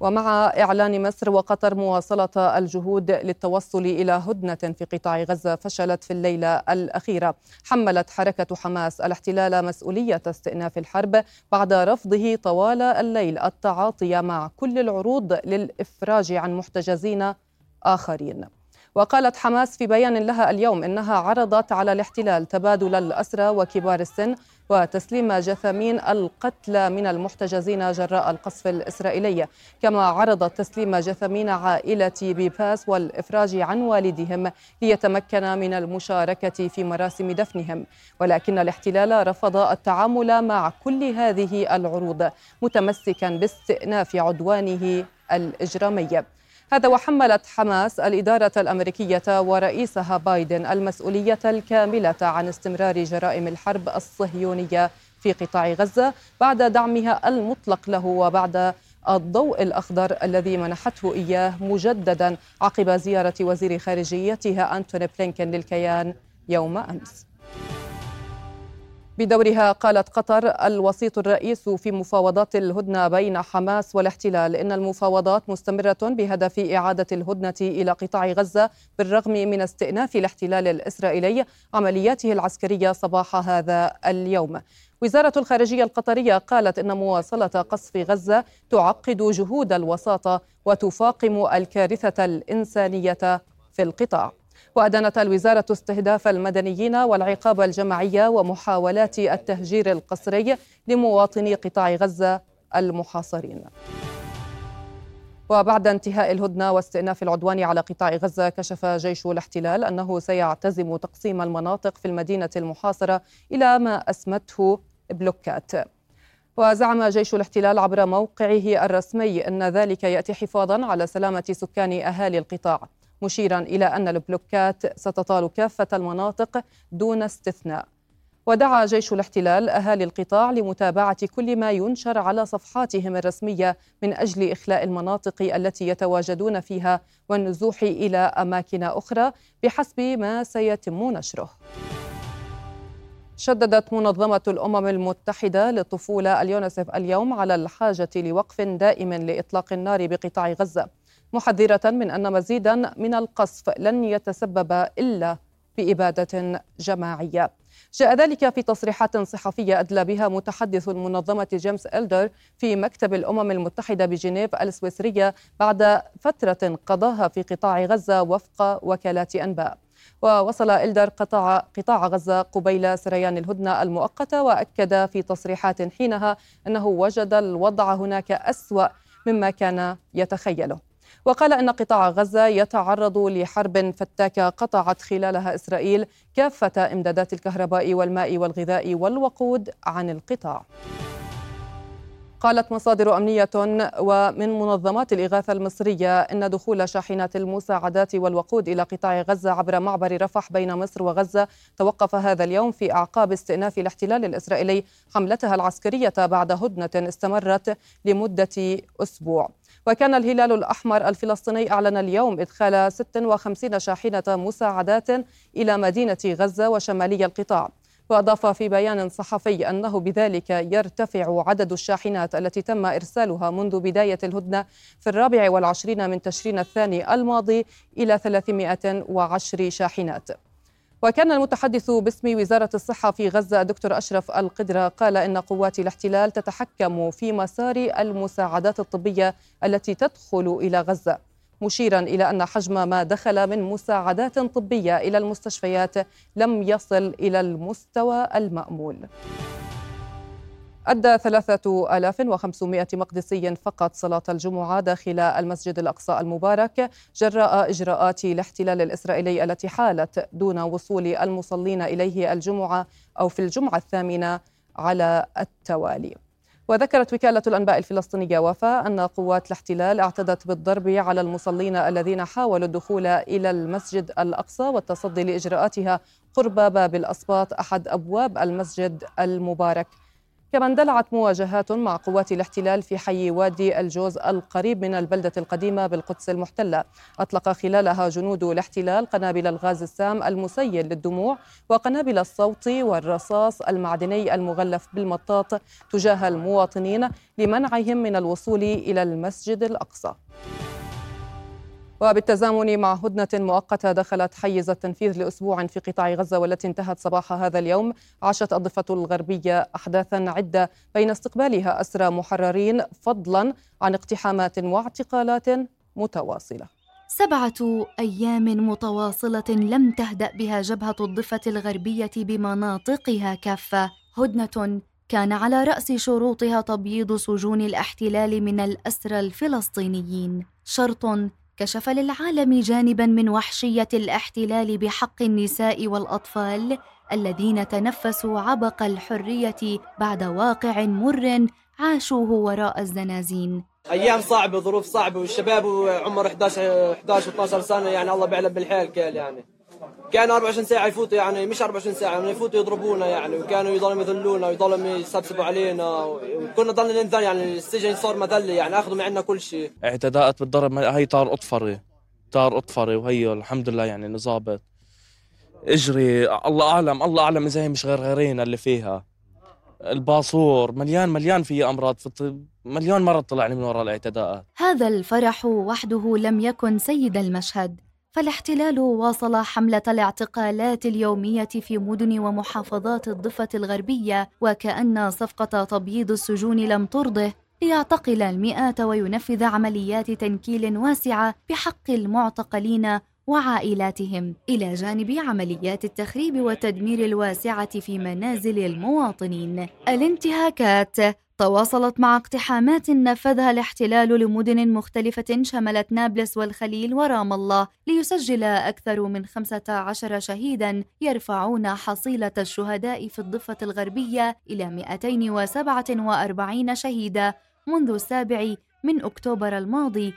ومع إعلان مصر وقطر مواصلة الجهود للتوصل إلى هدنة في قطاع غزة فشلت في الليلة الأخيرة. حملت حركة حماس الاحتلال مسؤولية استئناف الحرب بعد رفضه طوال الليل التعاطي مع كل العروض للإفراج عن محتجزين آخرين. وقالت حماس في بيان لها اليوم إنها عرضت على الاحتلال تبادل الأسرى وكبار السن وتسليم جثامين القتلى من المحتجزين جراء القصف الإسرائيلي. كما عرضت تسليم جثامين عائلة بيباس والإفراج عن والدهم ليتمكن من المشاركة في مراسم دفنهم. ولكن الاحتلال رفض التعامل مع كل هذه العروض متمسكا باستئناف عدوانه الإجرامي. هذا وحملت حماس الإدارة الأمريكية ورئيسها بايدن المسؤولية الكاملة عن استمرار جرائم الحرب الصهيونية في قطاع غزة بعد دعمها المطلق له وبعد الضوء الأخضر الذي منحته إياه مجددا عقب زيارة وزير خارجيتها أنتوني بلينكن للكيان يوم أمس. بدورها قالت قطر الوسيط الرئيس في مفاوضات الهدنة بين حماس والاحتلال إن المفاوضات مستمرة بهدف إعادة الهدنة إلى قطاع غزة بالرغم من استئناف الاحتلال الإسرائيلي عملياته العسكرية صباح هذا اليوم. وزارة الخارجية القطرية قالت إن مواصلة قصف غزة تعقد جهود الوساطة وتفاقم الكارثة الإنسانية في القطاع. وأدانت الوزارة استهداف المدنيين والعقاب الجماعي ومحاولات التهجير القسري لمواطني قطاع غزة المحاصرين. وبعد انتهاء الهدنة واستئناف العدوان على قطاع غزة كشف جيش الاحتلال أنه سيعتزم تقسيم المناطق في المدينة المحاصرة إلى ما أسمته بلوكات. وزعم جيش الاحتلال عبر موقعه الرسمي أن ذلك يأتي حفاظا على سلامة سكان أهالي القطاع. مشيرا إلى أن البلوكات ستطال كافة المناطق دون استثناء. ودعا جيش الاحتلال أهالي القطاع لمتابعة كل ما ينشر على صفحاتهم الرسمية من أجل إخلاء المناطق التي يتواجدون فيها والنزوح إلى أماكن أخرى بحسب ما سيتم نشره. شددت منظمة الأمم المتحدة للطفولة اليونسف اليوم على الحاجة لوقف دائم لإطلاق النار بقطاع غزة. محذرة من أن مزيدا من القصف لن يتسبب إلا بإبادة جماعية. جاء ذلك في تصريحات صحفية أدلى بها متحدث المنظمة جيمس إلدر في مكتب الأمم المتحدة بجنيف السويسرية بعد فترة قضاها في قطاع غزة وفق وكالات أنباء. ووصل إلدر قطاع, قطاع غزة قبيل سريان الهدنة المؤقتة وأكد في تصريحات حينها أنه وجد الوضع هناك أسوأ مما كان يتخيله. وقال إن قطاع غزة يتعرض لحرب فتاكه قطعت خلالها إسرائيل كافة إمدادات الكهرباء والماء والغذاء والوقود عن القطاع. قالت مصادر أمنية ومن منظمات الإغاثة المصرية إن دخول شاحنات المساعدات والوقود إلى قطاع غزة عبر معبر رفح بين مصر وغزة توقف هذا اليوم في أعقاب استئناف الاحتلال الإسرائيلي حملتها العسكرية بعد هدنة استمرت لمدة أسبوع. وكان الهلال الأحمر الفلسطيني أعلن اليوم إدخال 56 شاحنة مساعدات إلى مدينة غزة وشمالي القطاع. وأضاف في بيان صحفي أنه بذلك يرتفع عدد الشاحنات التي تم إرسالها منذ بداية الهدنة في الرابع والعشرين من تشرين الثاني الماضي إلى 310 شاحنات. وكان المتحدث باسم وزارة الصحة في غزة دكتور أشرف القدرة قال إن قوات الاحتلال تتحكم في مسار المساعدات الطبية التي تدخل إلى غزة مشيرا إلى أن حجم ما دخل من مساعدات طبية إلى المستشفيات لم يصل إلى المستوى المأمول. أدى 3500 مقدسي فقط صلاة الجمعة داخل المسجد الأقصى المبارك جراء إجراءات الاحتلال الإسرائيلي التي حالت دون وصول المصلين إليه الجمعة أو في الجمعة الثامنة على التوالي. وذكرت وكالة الأنباء الفلسطينية وفاء أن قوات الاحتلال اعتدت بالضرب على المصلين الذين حاولوا الدخول إلى المسجد الأقصى والتصدي لإجراءاتها قرب باب الأسباط أحد أبواب المسجد المبارك. كما اندلعت مواجهات مع قوات الاحتلال في حي وادي الجوز القريب من البلدة القديمة بالقدس المحتلة. أطلق خلالها جنود الاحتلال قنابل الغاز السام المسيل للدموع وقنابل الصوت والرصاص المعدني المغلف بالمطاط تجاه المواطنين لمنعهم من الوصول إلى المسجد الأقصى. وبالتزامن مع هدنة مؤقتة دخلت حيز التنفيذ لأسبوع في قطاع غزة والتي انتهت صباح هذا اليوم. عاشت الضفة الغربية أحداثا عدة بين استقبالها أسرى محررين فضلا عن اقتحامات واعتقالات متواصلة. سبعة أيام متواصلة لم تهدأ بها جبهة الضفة الغربية بمناطقها كافة. هدنة كان على رأس شروطها تبييض سجون الاحتلال من الأسرى الفلسطينيين. شرط كشف للعالم جانبا من وحشية الاحتلال بحق النساء والأطفال الذين تنفسوا عبق الحرية بعد واقع مر عاشوه وراء الزنازين. أيام صعبة ظروف صعبة والشباب عمر 11 11 12 سنة يعني الله بيعلم بالحيل كيل يعني. كانوا 24 ساعة يفوتوا يعني مش 24 ساعة يعني يفوتوا يضربونا يعني وكانوا يضلوا يذلونا ويضلوا يسبسبوا علينا وكنا ضلنا ننذل يعني السجن صار مذلة يعني أخذوا معنا كل شيء. اعتداءات بالضرب هي طار أطفري طار أطفري وهي الحمد لله يعني نظابط إجري الله أعلم الله أعلم إذا هي مش غير غيرينا اللي فيها. الباصور مليان مليان فيه أمراض في مليون مره طلعني من وراء الاعتداءات. هذا الفرح وحده لم يكن سيد المشهد. فالاحتلال واصل حملة الاعتقالات اليومية في مدن ومحافظات الضفة الغربية وكأن صفقة تبييض السجون لم ترضه. ليعتقل المئات وينفذ عمليات تنكيل واسعة بحق المعتقلين وعائلاتهم. إلى جانب عمليات التخريب والتدمير الواسعة في منازل المواطنين. الانتهاكات تواصلت مع اقتحامات نفذها الاحتلال لمدن مختلفة شملت نابلس والخليل ورام الله ليسجل أكثر من 15 شهيدا يرفعون حصيلة الشهداء في الضفة الغربية إلى 247 شهيدا منذ السابع من أكتوبر الماضي.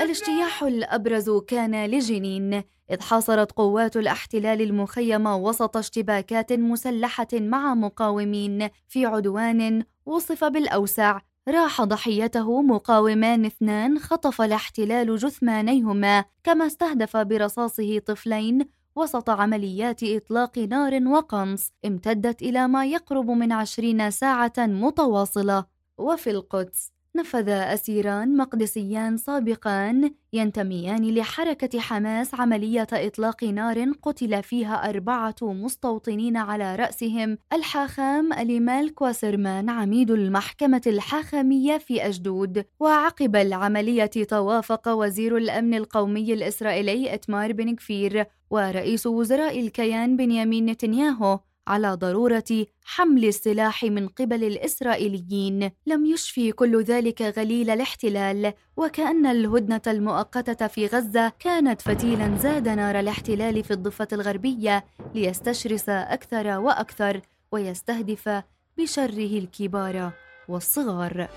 الاجتياح الأبرز كان لجنين. إذ حاصرت قوات الاحتلال المخيم وسط اشتباكات مسلحة مع مقاومين في عدوان وصف بالأوسع. راح ضحيته مقاومان اثنان خطف الاحتلال جثمانيهما. كما استهدف برصاصه طفلين وسط عمليات إطلاق نار وقنص. امتدت إلى ما يقرب من عشرين ساعة متواصلة. وفي القدس. نفذ أسيران مقدسيان سابقان ينتميان لحركة حماس عملية إطلاق نار قتل فيها أربعة مستوطنين على رأسهم الحاخام أليمالك وسرمان عميد المحكمة الحاخامية في أجدود. وعقب العملية توافق وزير الأمن القومي الإسرائيلي إتمار بن كفير ورئيس وزراء الكيان بنيامين نتنياهو. على ضرورة حمل السلاح من قبل الإسرائيليين. لم يشفي كل ذلك غليل الاحتلال وكأن الهدنة المؤقتة في غزة كانت فتيلا زاد نار الاحتلال في الضفة الغربية ليستشرس أكثر وأكثر ويستهدف بشره الكبار والصغار.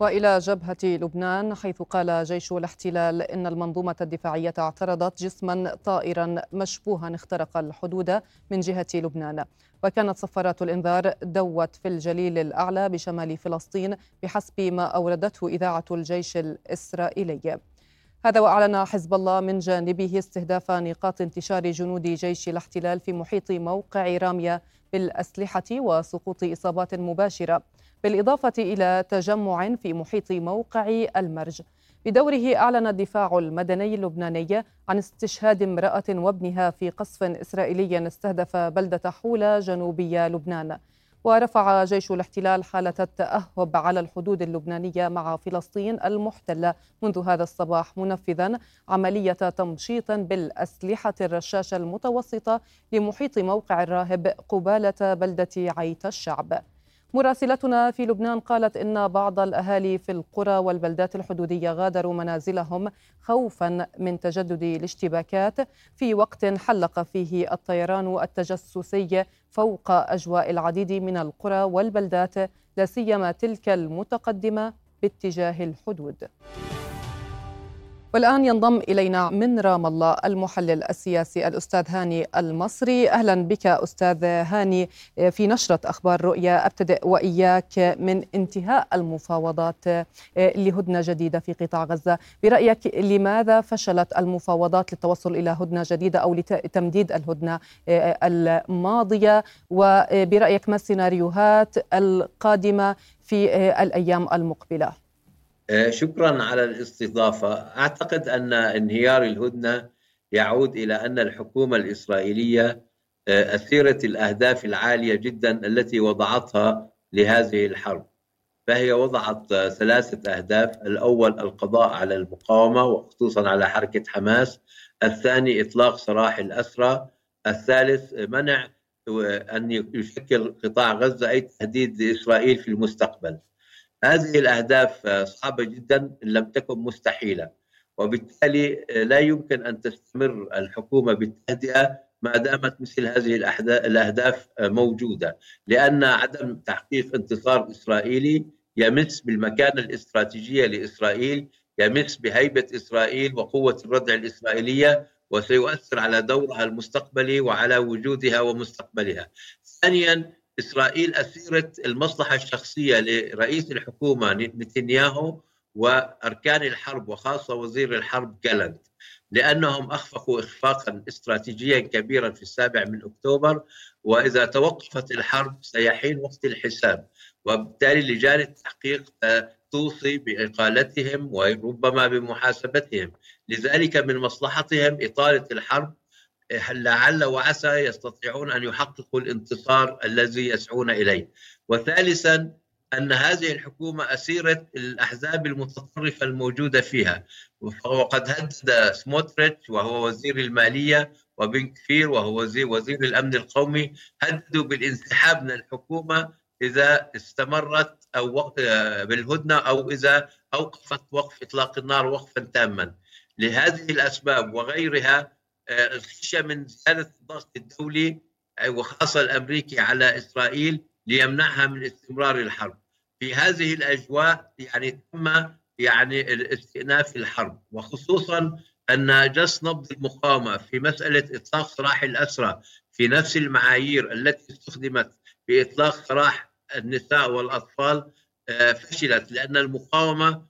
وإلى جبهة لبنان حيث قال جيش الاحتلال إن المنظومة الدفاعية اعترضت جسما طائرا مشبوها اخترق الحدود من جهة لبنان. وكانت صفارات الإنذار دوت في الجليل الأعلى بشمال فلسطين بحسب ما أوردته إذاعة الجيش الإسرائيلي. هذا وأعلن حزب الله من جانبه استهداف نقاط انتشار جنود جيش الاحتلال في محيط موقع راميه بالأسلحة وسقوط إصابات مباشرة. بالإضافة إلى تجمع في محيط موقع المرج. بدوره أعلن الدفاع المدني اللبناني عن استشهاد امرأة وابنها في قصف إسرائيلي استهدف بلدة حولة جنوبي لبنان. ورفع جيش الاحتلال حالة التأهب على الحدود اللبنانية مع فلسطين المحتلة منذ هذا الصباح منفذا عملية تمشيط بالأسلحة الرشاشة المتوسطة لمحيط موقع الراهب قبالة بلدة عيت الشعب. مراسلتنا في لبنان قالت إن بعض الأهالي في القرى والبلدات الحدودية غادروا منازلهم خوفا من تجدد الاشتباكات في وقت حلق فيه الطيران التجسسي فوق أجواء العديد من القرى والبلدات لا سيما تلك المتقدمة باتجاه الحدود. والآن ينضم إلينا من رام الله المحلل السياسي الأستاذ هاني المصري. أهلا بك أستاذ هاني في نشرة أخبار رؤيا أبتدئ وإياك من انتهاء المفاوضات لهدنة جديدة في قطاع غزة. برأيك لماذا فشلت المفاوضات للتوصل إلى هدنة جديدة أو لتمديد الهدنة الماضية؟ وبرأيك ما السيناريوهات القادمة في الأيام المقبلة؟ آه، شكرا على الاستضافة. أعتقد أن انهيار الهدنة يعود إلى أن الحكومة الإسرائيلية آه، أثيرت الأهداف العالية جدا التي وضعتها لهذه الحرب. فهي وضعت ثلاثة أهداف. الأول القضاء على المقاومة وخصوصا على حركة حماس. الثاني إطلاق سراح الأسرى. الثالث منع أن يشكل قطاع غزة أي تهديد لإسرائيل في المستقبل. هذه الأهداف صعبة جدا إن لم تكن مستحيلة. وبالتالي لا يمكن أن تستمر الحكومة بالتهدئة ما دامت مثل هذه الأهداف موجودة. لأن عدم تحقيق انتصار إسرائيلي يمس بالمكانة الاستراتيجية لإسرائيل يمس بهيبة إسرائيل وقوة الردع الإسرائيلية وسيؤثر على دورها المستقبلي وعلى وجودها ومستقبلها. ثانيا إسرائيل أثيرت المصلحة الشخصية لرئيس الحكومة نتنياهو وأركان الحرب وخاصة وزير الحرب جالنت لأنهم أخفقوا إخفاقا استراتيجيا كبيرا في السابع من أكتوبر وإذا توقفت الحرب سيحين وقت الحساب وبالتالي لجان التحقيق توصي بإقالتهم وربما بمحاسبتهم. لذلك من مصلحتهم إطالة الحرب لعل وعسى يستطيعون أن يحققوا الانتصار الذي يسعون إليه. وثالثا أن هذه الحكومة اسيره الاحزاب المتطرفة الموجودة فيها وقد هدد سموتريتش وهو وزير المالية وبن كفير وهو وزير وزير الأمن القومي هددوا بالانسحاب من الحكومة إذا استمرت أو بالهدنة أو إذا أوقفت وقف إطلاق النار وقفا تاما. لهذه الأسباب وغيرها الخشية من زياده الضغط الدولي وخاصة الأمريكي على إسرائيل ليمنعها من استمرار الحرب. في هذه الأجواء يعني تم يعني استئناف الحرب وخصوصا أن جس نبض المقاومة في مسألة إطلاق سراح الأسرى في نفس المعايير التي استخدمت في اطلاق سراح النساء والأطفال آه، فشلت لأن المقاومة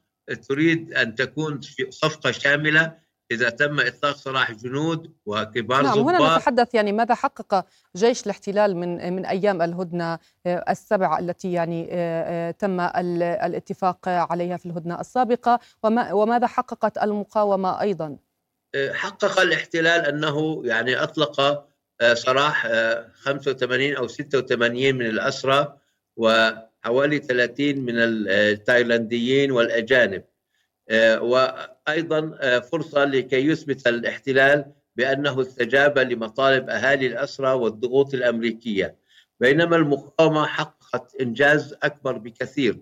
تريد أن تكون صفقة شاملة إذا تم إطلاق سراح جنود وكبار نعم هنا نتحدث يعني ماذا حقق جيش الاحتلال من من أيام الهدنة آه، السبع التي يعني آه، تم الاتفاق عليها في الهدنة السابقة وماذا حققت المقاومة أيضا؟ حقق الاحتلال أنه يعني أطلق سراح 85 أو 86 من الأسرى وحوالي 30 من التايلانديين والأجانب. وأيضا فرصة لكي يثبت الاحتلال بأنه استجاب لمطالب أهالي الأسرى والضغوط الأمريكية. بينما المقاومة حققت إنجاز أكبر بكثير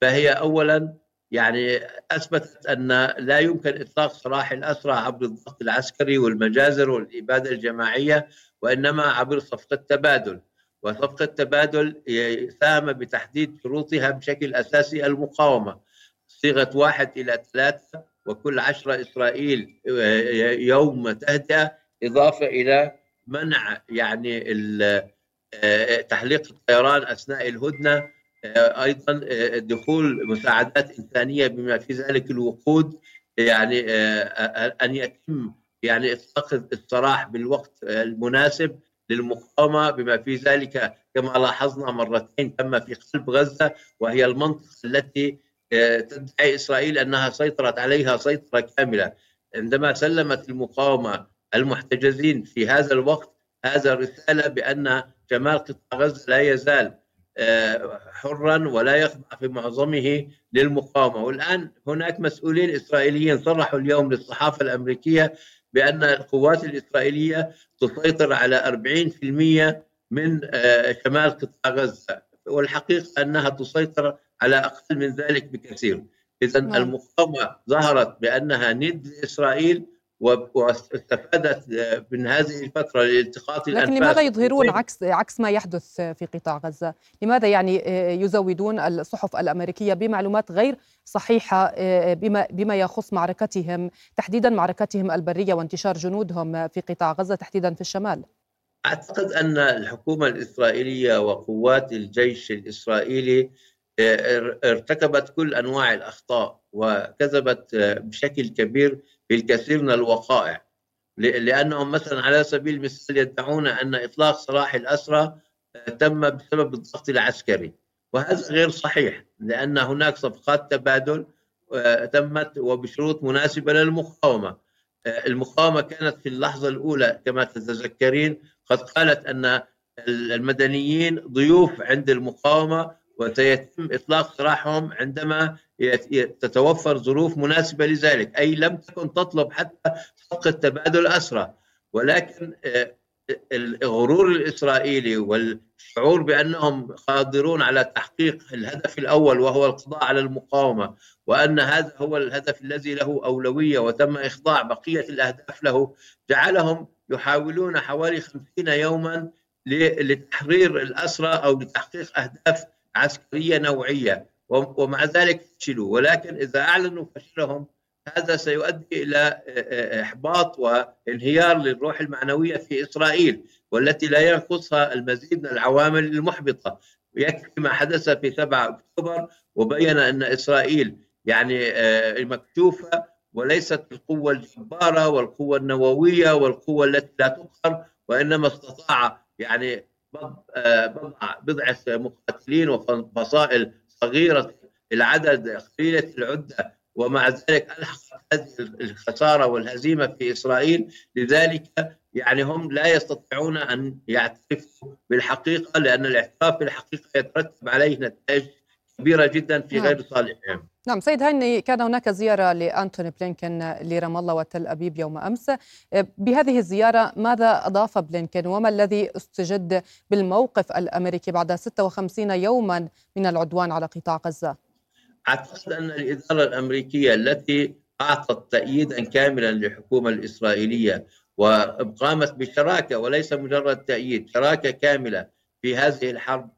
فهي اولا يعني أثبتت أن لا يمكن إطلاق سراح الأسرى عبر الضغط العسكري والمجازر والإبادة الجماعية وإنما عبر صفقة تبادل. وصفقة تبادل ساهم بتحديد شروطها بشكل أساسي المقاومة. صيغة واحد إلى ثلاثة وكل عشرة إسرائيل يوم تهدئة إضافة إلى منع يعني تحليق الطيران أثناء الهدنة أيضا دخول مساعدات إنسانية بما في ذلك الوقود يعني أن يتم يعني إطلاق السراح بالوقت المناسب للمقاومة بما في ذلك كما لاحظنا مرتين تم في قلب غزة وهي المنطقة التي تدعي إسرائيل أنها سيطرت عليها سيطرة كاملة. عندما سلمت المقاومة المحتجزين في هذا الوقت هذا رساله بأن شمال قطاع غزة لا يزال حرا ولا يخضع في معظمه للمقاومة. والآن هناك مسؤولين إسرائيليين صرحوا اليوم للصحافة الأمريكية بأن القوات الإسرائيلية تسيطر على 40% من آه، شمال قطاع غزة. والحقيقة أنها تسيطر على أقل من ذلك بكثير اذا نعم. المقاومة ظهرت بأنها ند لإسرائيل واستفادت من هذه الفترة لالتقاط لكن لماذا يظهرون عكس عكس ما يحدث في قطاع غزة؟ لماذا يعني يزودون الصحف الأمريكية بمعلومات غير صحيحة بما بما يخص معركتهم تحديدا معركتهم البرية وانتشار جنودهم في قطاع غزة تحديدا في الشمال؟ أعتقد أن الحكومة الإسرائيلية وقوات الجيش الإسرائيلي ارتكبت كل أنواع الأخطاء وكذبت بشكل كبير في الكثير من الوقائع. لأنهم مثلا على سبيل المثال يدعون أن إطلاق سراح الأسرى تم بسبب الضغط العسكري. وهذا غير صحيح لأن هناك صفقات تبادل تمت وبشروط مناسبة للمقاومة. المقاومة كانت في اللحظة الأولى كما تتذكرين قد قالت أن المدنيين ضيوف عند المقاومة وسيتم إطلاق سراحهم عندما تتوفر ظروف مناسبة لذلك، أي لم تكن تطلب حتى صفقه تبادل اسرى، ولكن آه، الغرور الإسرائيلي والشعور بأنهم قادرون على تحقيق الهدف الأول وهو القضاء على المقاومة وأن هذا هو الهدف الذي له أولوية وتم إخضاع بقية الأهداف له جعلهم يحاولون حوالي 50 يوما لتحرير الأسرى أو لتحقيق أهداف عسكرية نوعية ومع ذلك فشلوا. ولكن إذا أعلنوا فشلهم هذا سيؤدي إلى إحباط وانهيار للروح المعنوية في إسرائيل والتي لا ينقصها المزيد من العوامل المحبطة. يكفي ما حدث في 7 أكتوبر وبين أن إسرائيل يعني مكشوفة وليست القوه الجبارة والقوة النووية والقوة التي لا تقهر وإنما استطاع يعني بضعة مقاتلين وفصائل صغيرة العدد قليلة العدة ومع ذلك ألحقت هذه الخسارة والهزيمة في إسرائيل لذلك يعني هم لا يستطيعون أن يعترفوا بالحقيقة لأن الاعتراف بالحقيقة يترتب عليه نتائج كبيرة جدا في نعم. غير صالحهم نعم سيد هاني كان هناك زيارة لأنتوني بلينكن لرام الله وتل أبيب يوم أمس. بهذه الزيارة ماذا أضاف بلينكن وما الذي استجد بالموقف الأمريكي بعد 56 يوما من العدوان على قطاع غزة؟ أعتقد أن الإدارة الأمريكية التي أعطت تأييدا كاملا للحكومة الإسرائيلية وقامت بشراكة وليس مجرد تأييد شراكة كاملة في هذه الحرب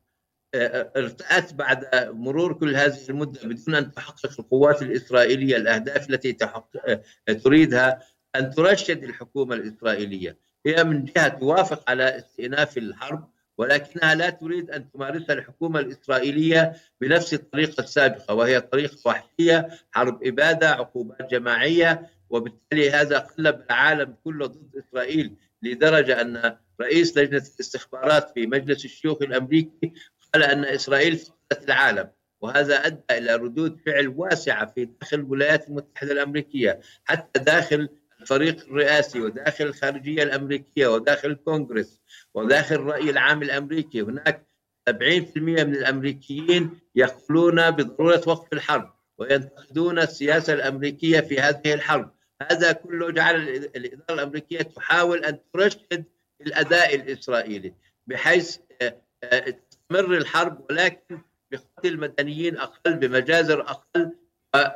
ارتأت بعد مرور كل هذه المدة بدون أن تحقق القوات الإسرائيلية الأهداف التي تحقق تريدها أن ترشد الحكومة الإسرائيلية. هي من جهة توافق على استئناف الحرب ولكنها لا تريد أن تمارسها الحكومة الإسرائيلية بنفس الطريقة السابقة وهي طريقة وحشية حرب إبادة عقوبات جماعية وبالتالي هذا قلب العالم كله ضد إسرائيل لدرجة أن رئيس لجنة الاستخبارات في مجلس الشيوخ الأمريكي قال أن إسرائيل فقدت العالم وهذا أدى إلى ردود فعل واسعة في داخل الولايات المتحدة الأمريكية حتى داخل الفريق الرئاسي وداخل الخارجية الأمريكية وداخل الكونغرس وداخل الرأي العام الأمريكي. هناك 70% من الأمريكيين يقولون بضرورة وقف الحرب وينتقدون السياسة الأمريكية في هذه الحرب. هذا كله جعل الإدارة الأمريكية تحاول أن ترشد الأداء الإسرائيلي بحيث آه، آه، تستمر الحرب ولكن بقتل مدنيين أقل بمجازر أقل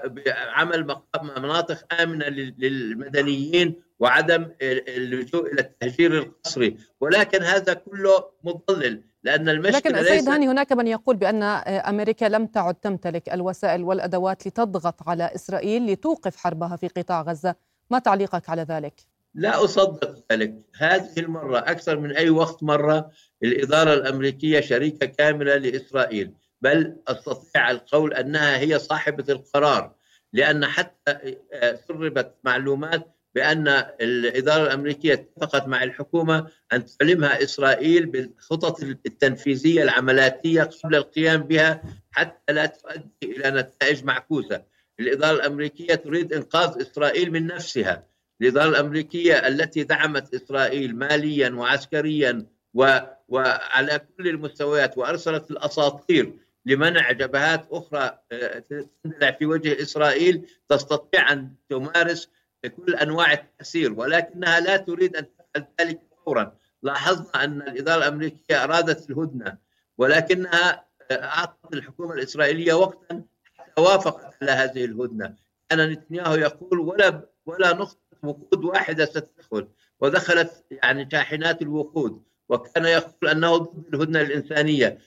بعمل مناطق آمنة للمدنيين وعدم اللجوء إلى التهجير القسري ولكن هذا كله مضلل لأن المشكلة لكن سيد هاني هناك من يقول بأن أمريكا لم تعد تمتلك الوسائل والأدوات لتضغط على إسرائيل لتوقف حربها في قطاع غزة ما تعليقك على ذلك؟ لا أصدق ذلك هذه المرة أكثر من أي وقت مرة الإدارة الأمريكية شريكة كاملة لإسرائيل بل أستطيع القول أنها هي صاحبة القرار لأن حتى آه، سربت معلومات بأن الإدارة الأمريكية اتفقت مع الحكومة أن تعلمها إسرائيل بالخطط التنفيذية العملاتية قبل القيام بها حتى لا تؤدي إلى نتائج معكوسة. الإدارة الأمريكية تريد إنقاذ إسرائيل من نفسها. الاداره الأمريكية التي دعمت إسرائيل ماليا وعسكريا و وعلى كل المستويات وأرسلت الأساطير لمنع جبهات أخرى آه، تندلع في وجه إسرائيل تستطيع أن تمارس كل أنواع التأثير ولكنها لا تريد أن تفعل ذلك فورا. لاحظنا أن الإدارة الأمريكية أرادت الهدنة ولكنها آه، أعطت الحكومة الإسرائيلية وقتا حتى وافقت على هذه الهدنة. كان نتنياهو يقول ولا ولا نقطه وقود واحدة ستدخل ودخلت يعني شاحنات الوقود. وكان يقول أنه ضد الهدنة الإنسانية.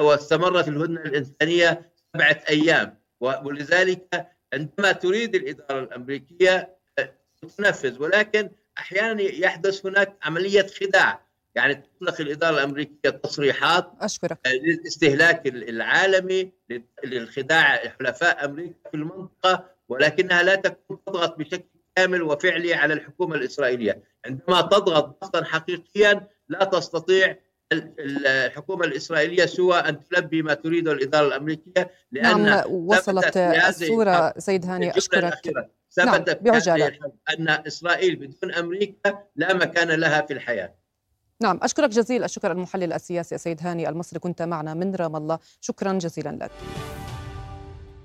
واستمرت الهدنة الإنسانية سبعة أيام. ولذلك عندما تريد الإدارة الأمريكية تنفذ. ولكن أحيانا يحدث هناك عملية خداع. يعني تطلق الإدارة الأمريكية تصريحات أشكرك. للاستهلاك العالمي للخداع حلفاء أمريكا في المنطقة. ولكنها لا تكون تضغط بشكل كامل وفعلي على الحكومة الإسرائيلية. عندما تضغط ضغطا حقيقيا لا تستطيع الحكومة الإسرائيلية سوى أن تلبي ما تريده الإدارة الأمريكية لأن نعم وصلت الصورة سيد هاني أشكرك. ثبت نعم بعجالة. أن إسرائيل بدون أمريكا لا مكان لها في الحياة. نعم أشكرك جزيل الشكر المحلل السياسي سيد هاني المصري كنت معنا من رام الله. شكرا جزيلا لك.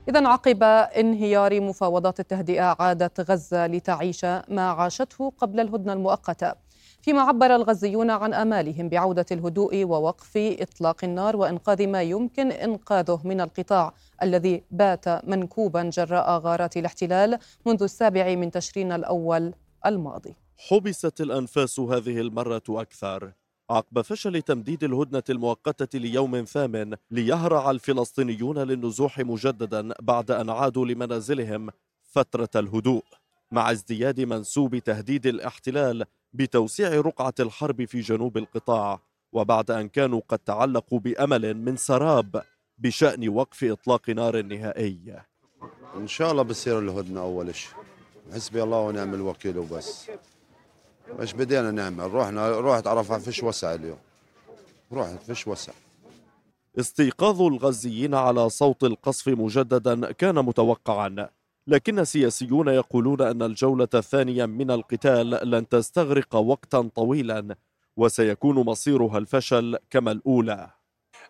إذا عقب انهيار مفاوضات التهدئة عادت غزة لتعيش ما عاشته قبل الهدنة المؤقتة. فيما عبر الغزيون عن آمالهم بعودة الهدوء ووقف إطلاق النار وإنقاذ ما يمكن إنقاذه من القطاع الذي بات منكوبا جراء غارات الاحتلال منذ السابع من تشرين الأول الماضي. حبست الأنفاس هذه المرة أكثر. عقب فشل تمديد الهدنة المؤقتة ليوم ثامن ليهرع الفلسطينيون للنزوح مجددا بعد أن عادوا لمنازلهم فترة الهدوء. مع ازدياد منسوب تهديد الاحتلال بتوسيع رقعة الحرب في جنوب القطاع وبعد أن كانوا قد تعلقوا بأمل من سراب بشأن وقف إطلاق نار نهائي. إن شاء الله بصير الهدنة أول شيء. حسبي الله ونعم الوكيل وبس. مش بدينا نعمل؟ رحنا روحت عرفها فيش وسع اليوم. روحت فيش وسع. استيقاظ الغزيين على صوت القصف مجددا كان متوقعا لكن السياسيون يقولون أن الجولة الثانية من القتال لن تستغرق وقتا طويلا وسيكون مصيرها الفشل كما الأولى.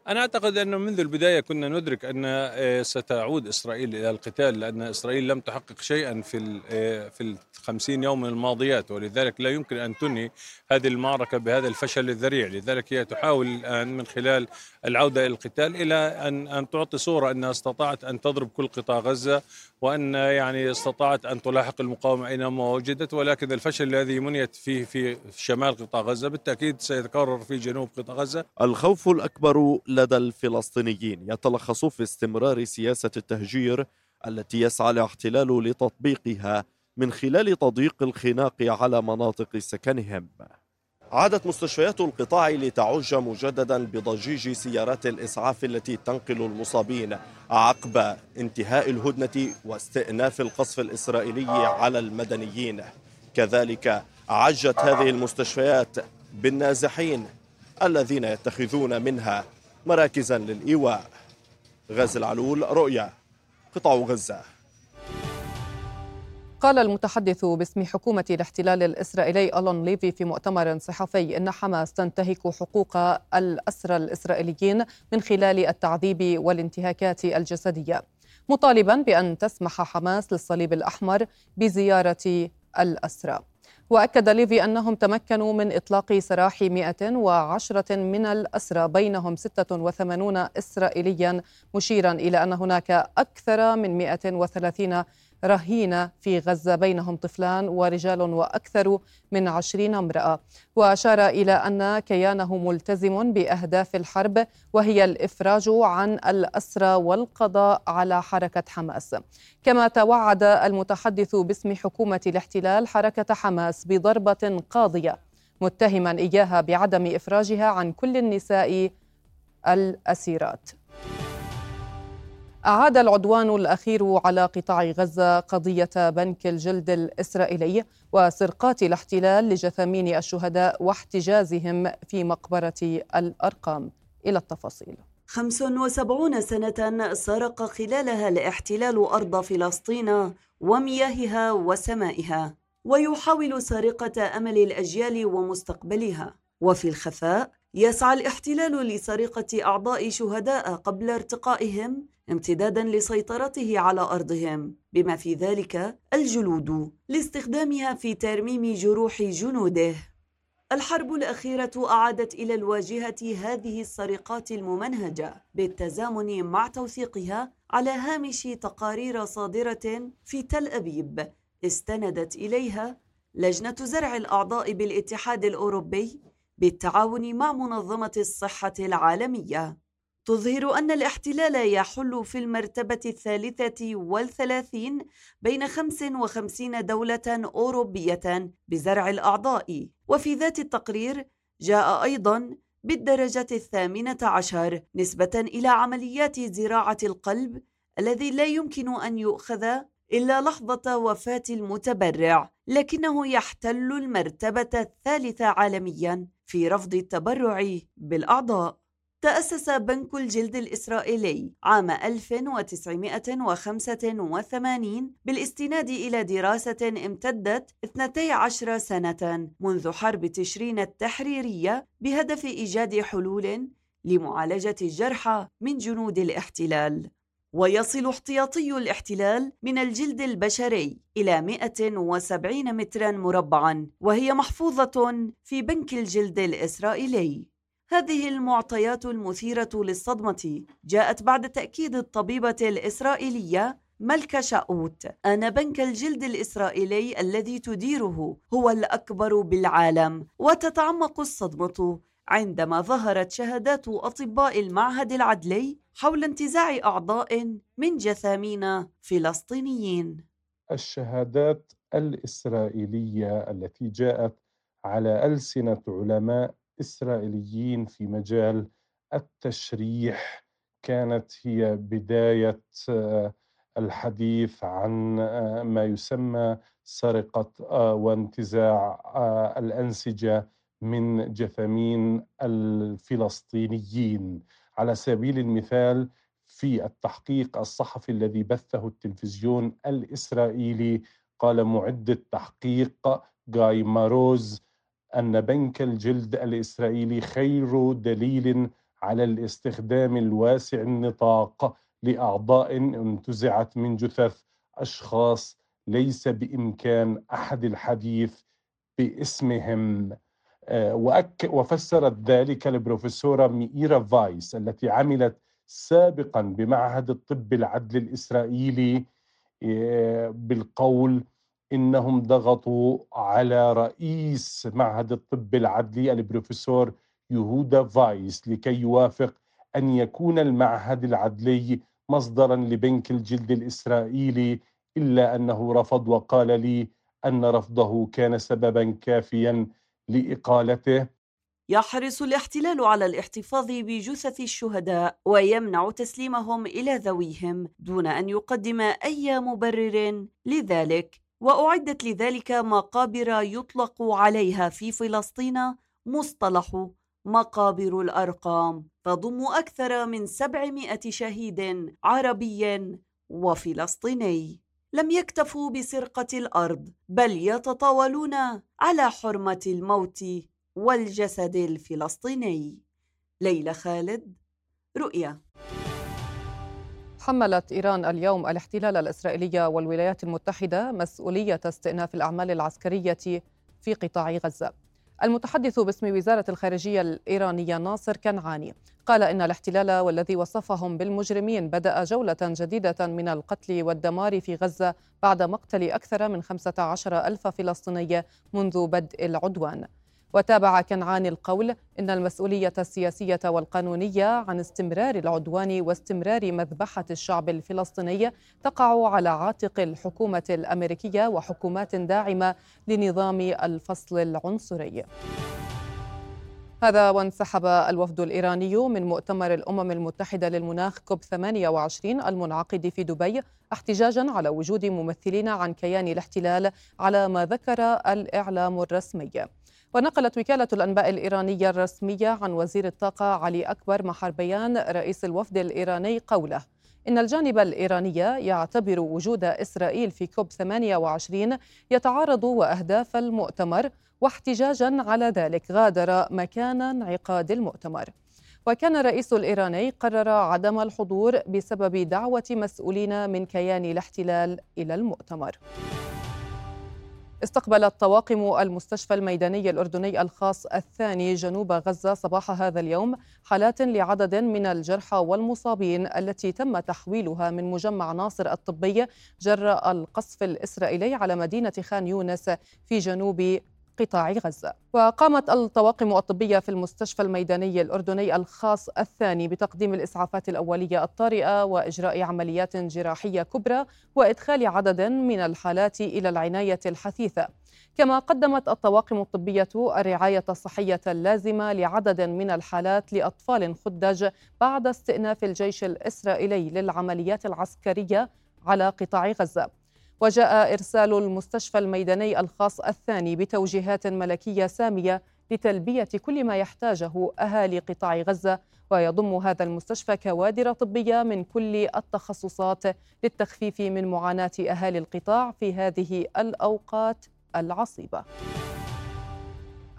أنا أعتقد أنه منذ البداية كنا ندرك أن آه، ستعود إسرائيل إلى القتال لأن إسرائيل لم تحقق شيئا في آه، في الخمسين يوم الماضيات ولذلك لا يمكن أن تنهي هذه المعركة بهذا الفشل الذريع. لذلك هي تحاول الآن من خلال العودة إلى القتال إلى أن أن تعطي صورة أنها استطاعت أن تضرب كل قطاع غزة وأن يعني استطاعت أن تلاحق المقاومة أينما وجدت ولكن الفشل الذي منيت فيه في شمال قطاع غزة بالتأكيد سيتكرر في جنوب قطاع غزة. الخوف الأكبر لدى الفلسطينيين يتلخص في استمرار سياسة التهجير التي يسعى الاحتلال لتطبيقها من خلال تضييق الخناق على مناطق سكنهم. عادت مستشفيات القطاع لتعج مجددا بضجيج سيارات الإسعاف التي تنقل المصابين عقب انتهاء الهدنة واستئناف القصف الإسرائيلي على المدنيين. كذلك عجت هذه المستشفيات بالنازحين الذين يتخذون منها مراكزا للإيواء. غازي العلول رؤيا قطاع غزة. قال المتحدث باسم حكومة الاحتلال الإسرائيلي ألون ليفي في مؤتمر صحفي إن حماس تنتهك حقوق الأسرى الإسرائيليين من خلال التعذيب والانتهاكات الجسدية. مطالبا بأن تسمح حماس للصليب الأحمر بزيارة الأسرى. وأكد ليفي أنهم تمكنوا من إطلاق سراح 110 من الأسرى بينهم 86 إسرائيليا مشيرا إلى أن هناك أكثر من 130 رهينة في غزة بينهم طفلان ورجال وأكثر من عشرين امرأة. وأشار إلى أن كيانه ملتزم بأهداف الحرب وهي الإفراج عن الأسرى والقضاء على حركة حماس. كما توعد المتحدث باسم حكومة الاحتلال حركة حماس بضربة قاضية متهما إياها بعدم إفراجها عن كل النساء الأسيرات. أعاد العدوان الأخير على قطاع غزة قضية بنك الجلد الإسرائيلي وسرقات الاحتلال لجثامين الشهداء واحتجازهم في مقبرة الأرقام. إلى التفاصيل. 75 سنة سرق خلالها الاحتلال أرض فلسطين ومياهها وسمائها ويحاول سرقة أمل الأجيال ومستقبلها. وفي الخفاء يسعى الاحتلال لسرقة أعضاء شهداء قبل ارتقائهم امتدادا لسيطرته على أرضهم بما في ذلك الجلود لاستخدامها في ترميم جروح جنوده. الحرب الأخيرة أعادت إلى الواجهة هذه السرقات الممنهجة بالتزامن مع توثيقها على هامش تقارير صادرة في تل أبيب. استندت إليها لجنة زرع الأعضاء بالاتحاد الأوروبي بالتعاون مع منظمة الصحة العالمية. تظهر أن الاحتلال يحل في المرتبة الثالثة والثلاثين بين 55 دولة أوروبية بزرع الأعضاء. وفي ذات التقرير جاء أيضا بالدرجة الثامنة عشر نسبة إلى عمليات زراعة القلب الذي لا يمكن أن يؤخذ إلا لحظة وفاة المتبرع لكنه يحتل المرتبة الثالثة عالميا. في رفض التبرع بالأعضاء تأسس بنك الجلد الإسرائيلي عام 1985 بالاستناد إلى دراسة امتدت 12 سنة منذ حرب تشرين التحريرية بهدف إيجاد حلول لمعالجة الجرحى من جنود الاحتلال. ويصل احتياطي الاحتلال من الجلد البشري إلى 170 مترا مربعا وهي محفوظة في بنك الجلد الإسرائيلي. هذه المعطيات المثيرة للصدمة جاءت بعد تأكيد الطبيبة الإسرائيلية ملكة شاؤوت أن بنك الجلد الإسرائيلي الذي تديره هو الأكبر بالعالم وتتعمق الصدمة عندما ظهرت شهادات أطباء المعهد العدلي حول انتزاع أعضاء من جثامين فلسطينيين. الشهادات الإسرائيلية التي جاءت على ألسنة علماء إسرائيليين في مجال التشريح كانت هي بداية آه، الحديث عن آه، ما يسمى سرقة آه، وانتزاع الأنسجة من جثامين الفلسطينيين. على سبيل المثال في التحقيق الصحفي الذي بثه التلفزيون الإسرائيلي قال معد التحقيق جاي ماروز أن بنك الجلد الإسرائيلي خير دليل على الاستخدام الواسع النطاق لأعضاء انتزعت من جثث أشخاص ليس بإمكان أحد الحديث باسمهم. وأك وفسرت ذلك البروفيسورة مييرا فايس التي عملت سابقا بمعهد الطب العدلي الإسرائيلي آه، بالقول إنهم ضغطوا على رئيس معهد الطب العدلي البروفيسور يهودا فايس لكي يوافق أن يكون المعهد العدلي مصدرا لبنك الجلد الإسرائيلي إلا أنه رفض وقال لي أن رفضه كان سببا كافيا لإقالته. يحرص الاحتلال على الاحتفاظ بجثث الشهداء ويمنع تسليمهم إلى ذويهم دون أن يقدم أي مبرر لذلك وأعدت لذلك مقابر يطلق عليها في فلسطين مصطلح مقابر الأرقام تضم أكثر من 700 شهيد عربي وفلسطيني. لم يكتفوا بسرقة الأرض بل يتطاولون على حرمة الموت والجسد الفلسطيني. ليلى خالد رؤيا. حملت إيران اليوم الاحتلال الإسرائيلي والولايات المتحدة مسؤولية استئناف الأعمال العسكرية في قطاع غزة. المتحدث باسم وزارة الخارجية الإيرانية ناصر كنعاني. قال إن الاحتلال والذي وصفهم بالمجرمين بدأ جولة جديدة من القتل والدمار في غزة بعد مقتل أكثر من 15 ألف فلسطيني منذ بدء العدوان. وتابع كنعان القول إن المسؤولية السياسية والقانونية عن استمرار العدوان واستمرار مذبحة الشعب الفلسطيني تقع على عاتق الحكومة الأمريكية وحكومات داعمة لنظام الفصل العنصري. هذا وانسحب الوفد الإيراني من مؤتمر الأمم المتحدة للمناخ كوب 28 المنعقد في دبي احتجاجا على وجود ممثلين عن كيان الاحتلال على ما ذكر الإعلام الرسمي. ونقلت وكالة الأنباء الإيرانية الرسمية عن وزير الطاقة علي أكبر محر بيان رئيس الوفد الإيراني قوله إن الجانب الإيراني يعتبر وجود إسرائيل في كوب 28 يتعارض وأهداف المؤتمر واحتجاجا على ذلك غادر مكان انعقاد المؤتمر. وكان الرئيس الإيراني قرر عدم الحضور بسبب دعوة مسؤولين من كيان الاحتلال إلى المؤتمر. استقبلت طواقم المستشفى الميداني الأردني الخاص الثاني جنوب غزة صباح هذا اليوم حالات لعدد من الجرحى والمصابين التي تم تحويلها من مجمع ناصر الطبي جراء القصف الإسرائيلي على مدينة خان يونس في جنوب قطاع غزة. وقامت الطواقم الطبية في المستشفى الميداني الأردني الخاص الثاني بتقديم الإسعافات الأولية الطارئة وإجراء عمليات جراحية كبرى وإدخال عدد من الحالات إلى العناية الحثيثة. كما قدمت الطواقم الطبية الرعاية الصحية اللازمة لعدد من الحالات لأطفال خدج بعد استئناف الجيش الإسرائيلي للعمليات العسكرية على قطاع غزة. وجاء إرسال المستشفى الميداني الخاص الثاني بتوجيهات ملكية سامية لتلبية كل ما يحتاجه أهالي قطاع غزة ويضم هذا المستشفى كوادر طبية من كل التخصصات للتخفيف من معاناة أهالي القطاع في هذه الأوقات العصيبة.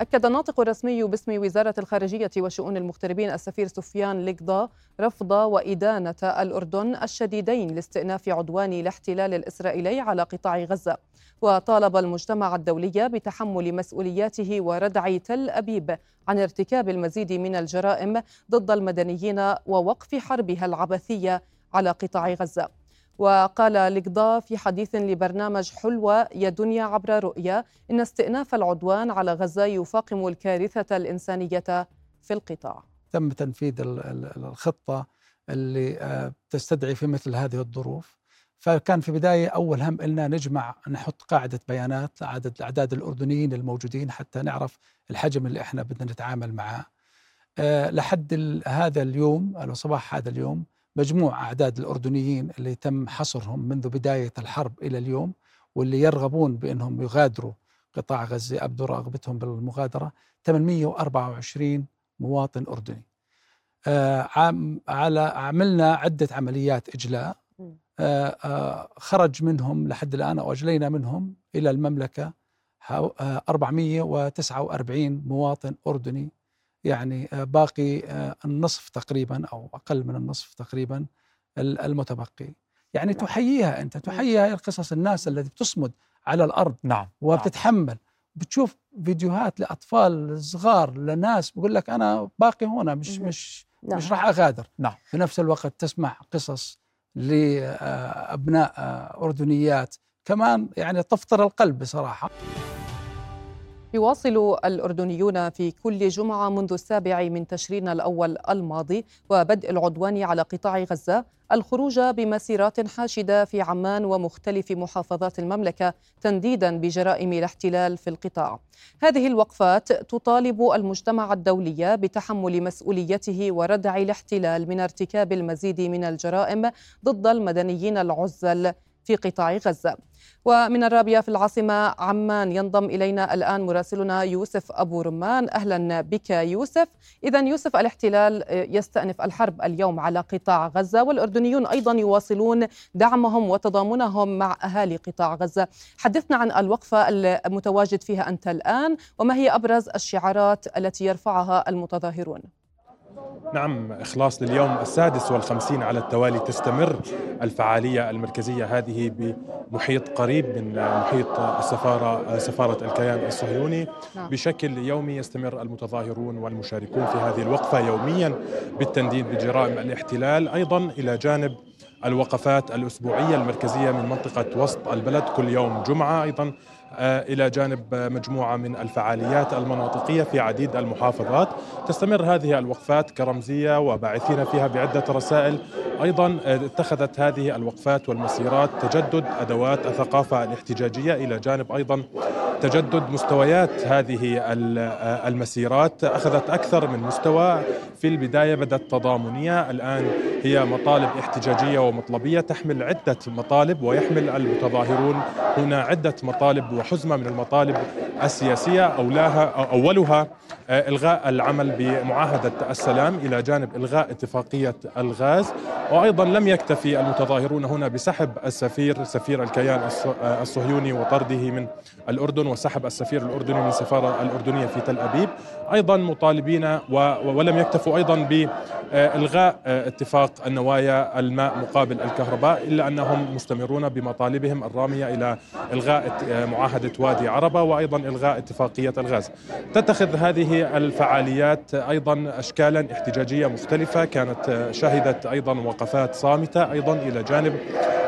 أكد الناطق الرسمي باسم وزارة الخارجية وشؤون المغتربين السفير سفيان لقضا رفض وإدانة الأردن الشديدين لاستئناف عدوان الاحتلال الإسرائيلي على قطاع غزة. وطالب المجتمع الدولي بتحمل مسؤولياته وردع تل أبيب عن ارتكاب المزيد من الجرائم ضد المدنيين ووقف حربها العبثية على قطاع غزة. وقال لقضاء في حديث لبرنامج حلوة يا دنيا عبر رؤيا إن استئناف العدوان على غزة يفاقم الكارثة الإنسانية في القطاع. تم تنفيذ الخطة اللي آه، تستدعي في مثل هذه الظروف. فكان في بداية أول هم إلنا نجمع نحط قاعدة بيانات عدد أعداد الأردنيين الموجودين حتى نعرف الحجم اللي إحنا بدنا نتعامل معه أه لحد هذا اليوم أو صباح هذا اليوم مجموع أعداد الأردنيين اللي تم حصرهم منذ بداية الحرب إلى اليوم واللي يرغبون بأنهم يغادروا قطاع غزة أبدوا رغبتهم بالمغادرة 824 مواطن أردني. آه عام على عملنا عدة عمليات إجلاء. آه آه خرج منهم لحد الآن أو أجلينا منهم إلى المملكة 449 آه، مواطن أردني يعني آه، باقي آه، النصف تقريبا أو أقل من النصف تقريبا المتبقي. يعني نعم. تحييها أنت تحييها قصص الناس التي بتصمد على الأرض نعم وبتتحمل. بتشوف فيديوهات لأطفال صغار لناس بقول لك أنا باقي هنا مش مش نعم. مش راح أغادر. نعم. في نفس الوقت تسمع قصص لابناء آه، أردنيات. كمان يعني تفطر القلب بصراحة. يواصل الأردنيون في كل جمعة منذ السابع من تشرين الأول الماضي وبدء العدوان على قطاع غزة. الخروج بمسيرات حاشدة في عمان ومختلف محافظات المملكة تنديدا بجرائم الاحتلال في القطاع. هذه الوقفات تطالب المجتمع الدولي بتحمل مسؤوليته وردع الاحتلال من ارتكاب المزيد من الجرائم ضد المدنيين العزل في قطاع غزة. ومن الرابية في العاصمة عمان ينضم إلينا الآن مراسلنا يوسف أبو رمان. أهلا بك يوسف. إذا يوسف الاحتلال يستأنف الحرب اليوم على قطاع غزة والأردنيون أيضا يواصلون دعمهم وتضامنهم مع أهالي قطاع غزة. حدثنا عن الوقفة المتواجد فيها أنت الآن وما هي أبرز الشعارات التي يرفعها المتظاهرون؟ نعم إخلاص لليوم السادس والخمسين على التوالي تستمر الفعالية المركزية هذه بمحيط قريب من محيط السفارة سفارة الكيان الصهيوني. نعم. بشكل يومي يستمر المتظاهرون والمشاركون في هذه الوقفة يوميا بالتنديد بجرائم الاحتلال. أيضا إلى جانب الوقفات الأسبوعية المركزية من منطقة وسط البلد كل يوم جمعة. أيضا إلى جانب مجموعة من الفعاليات المناطقية في عديد المحافظات. تستمر هذه الوقفات كرمزية وباعثين فيها بعدة رسائل. أيضا آه، اتخذت هذه الوقفات والمسيرات تجدد أدوات الثقافة الاحتجاجية. إلى جانب أيضا تجدد مستويات هذه آه، المسيرات. أخذت أكثر من مستوى. في البداية بدأت تضامنية. الآن هي مطالب احتجاجية ومطلبية تحمل عدة مطالب ويحمل المتظاهرون. هنا عدة مطالب وحزمة من المطالب السياسية اولاها أولها آه، إلغاء العمل بمعاهدة السلام إلى جانب إلغاء اتفاقية الغاز. وأيضا لم يكتفي المتظاهرون هنا بسحب السفير سفير الكيان آه، الصهيوني وطرده من الأردن وسحب السفير الأردني من السفارة الأردنية في تل أبيب. أيضا مطالبين ولم يكتفوا أيضا بإلغاء آه، اتفاق النوايا الماء مقابل الكهرباء إلا أنهم مستمرون بمطالبهم الرامية إلى إلغاء معاهدة وادي عربة وأيضا إلغاء اتفاقية الغاز. تتخذ هذه الفعاليات أيضا اشكالا احتجاجية مختلفة. كانت شهدت أيضا وقفات صامتة أيضا إلى جانب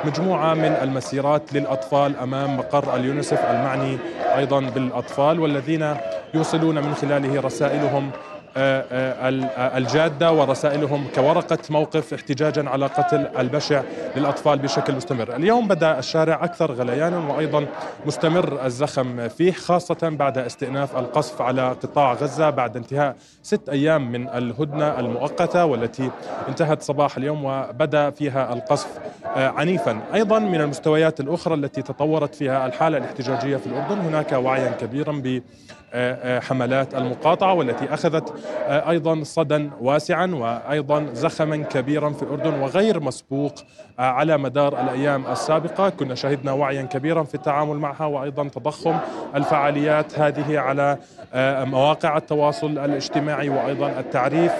مجموعة من المسيرات للأطفال أمام مقر اليونسف المعني أيضا بالأطفال والذين يوصلون من خلاله رسائلهم آه، آه، آه، الجادة ورسائلهم كورقة موقف احتجاجا على قتل البشع للأطفال بشكل مستمر. اليوم بدأ الشارع أكثر غليانا وأيضا مستمر الزخم فيه خاصة بعد استئناف القصف على قطاع غزة بعد انتهاء ست أيام من الهدنة المؤقتة والتي انتهت صباح اليوم وبدأ فيها القصف عنيفا. أيضا من المستويات الأخرى التي تطورت فيها الحالة الاحتجاجية في الأردن هناك وعيا كبيرا ب حملات المقاطعة والتي أخذت أيضا صدى واسعا وأيضا زخما كبيرا في الأردن وغير مسبوق على مدار الأيام السابقة. كنا شهدنا وعيا كبيرا في التعامل معها وأيضا تضخم الفعاليات هذه على مواقع التواصل الاجتماعي وأيضا التعريف.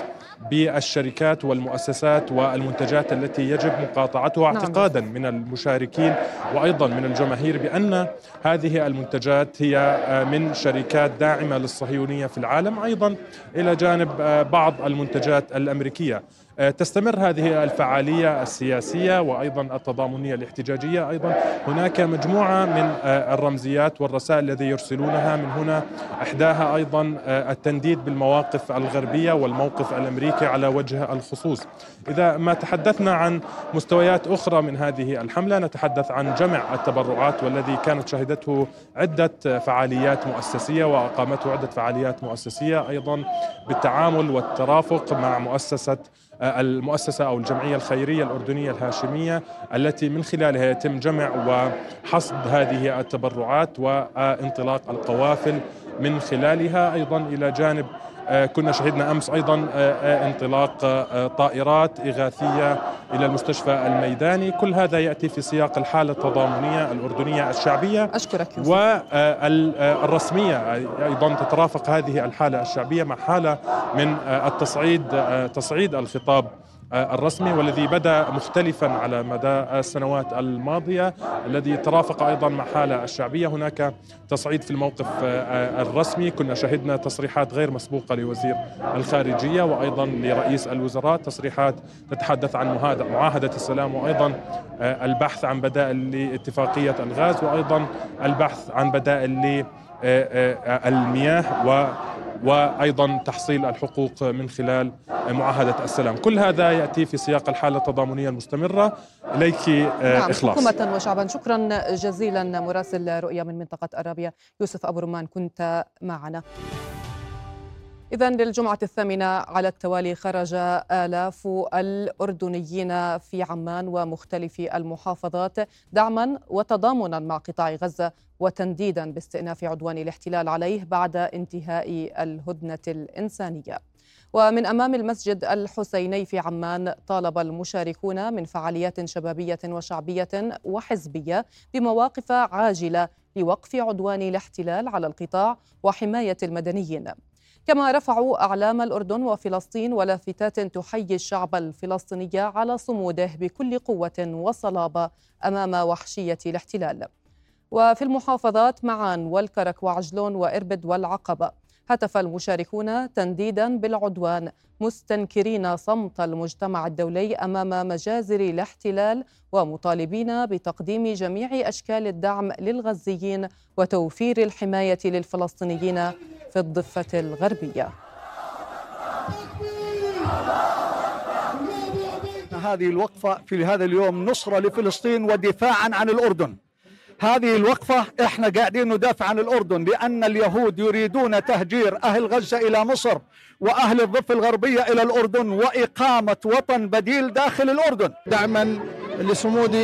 بالشركات والمؤسسات والمنتجات التي يجب مقاطعتها نعم. اعتقادا من المشاركين وأيضا من الجماهير بأن هذه المنتجات هي آه، من شركات داعمة للصهيونية في العالم أيضا إلى جانب آه، بعض المنتجات الأمريكية تستمر هذه الفعالية السياسية وأيضا التضامنية الاحتجاجية. أيضا هناك مجموعة من آه، الرمزيات والرسائل الذي يرسلونها. من هنا إحداها أيضا آه، التنديد بالمواقف الغربية والموقف الأمريكي على وجه الخصوص. إذا ما تحدثنا عن مستويات أخرى من هذه الحملة نتحدث عن جمع التبرعات والذي كانت شهدته عدة فعاليات مؤسسية وأقامته عدة فعاليات مؤسسية. أيضا بالتعامل والترافق مع مؤسسة المؤسسة أو الجمعية الخيرية الأردنية الهاشمية التي من خلالها يتم جمع وحصد هذه التبرعات وانطلاق القوافل من خلالها أيضا إلى جانب كنا شهدنا أمس أيضا آه، آه، انطلاق طائرات إغاثية إلى المستشفى الميداني، كل هذا يأتي في سياق الحالة التضامنية الأردنية الشعبية أشكرك والرسميه أيضا تترافق هذه الحالة الشعبية مع حالة من التصعيد تصعيد الخطاب الرسمي والذي بدا مختلفا على مدى السنوات الماضية الذي ترافق أيضا مع حاله الشعبية. هناك تصعيد في الموقف الرسمي. كنا شهدنا تصريحات غير مسبوقة لوزير الخارجية وأيضا لرئيس الوزراء. تصريحات تتحدث عن معاهدة السلام وأيضا البحث عن بدائل لاتفاقية الغاز وأيضا البحث عن بدائل المياه و وأيضا تحصيل الحقوق من خلال معاهدة السلام، كل هذا يأتي في سياق الحالة التضامنية المستمرة. إليك نعم إخلاص. حكومة وشعبا شكرا جزيلا مراسل رؤيا من منطقة أرابيا. يوسف أبو رمان كنت معنا. إذا للجمعة الثامنة على التوالي خرج آلاف الأردنيين في عمان ومختلف المحافظات دعما وتضامنا مع قطاع غزة وتنديدا باستئناف عدوان الاحتلال عليه بعد انتهاء الهدنة الإنسانية. ومن أمام المسجد الحسيني في عمان طالب المشاركون من فعاليات شبابية وشعبية وحزبية بمواقف عاجلة لوقف عدوان الاحتلال على القطاع وحماية المدنيين. كما رفعوا أعلام الأردن وفلسطين ولافتات تحيي الشعب الفلسطيني على صموده بكل قوة وصلابة أمام وحشية الاحتلال. وفي المحافظات معان والكرك وعجلون وإربد والعقبة هتف المشاركون تنديدا بالعدوان مستنكرين صمت المجتمع الدولي أمام مجازر الاحتلال ومطالبين بتقديم جميع أشكال الدعم للغزيين وتوفير الحماية للفلسطينيين في الضفة الغربية. هذه الوقفة في هذا اليوم نصرة لفلسطين ودفاعا عن الأردن. هذه الوقفة إحنا قاعدين ندافع عن الأردن لأن اليهود يريدون تهجير أهل غزة إلى مصر وأهل الضفة الغربية إلى الأردن وإقامة وطن بديل داخل الأردن. دعما لصمود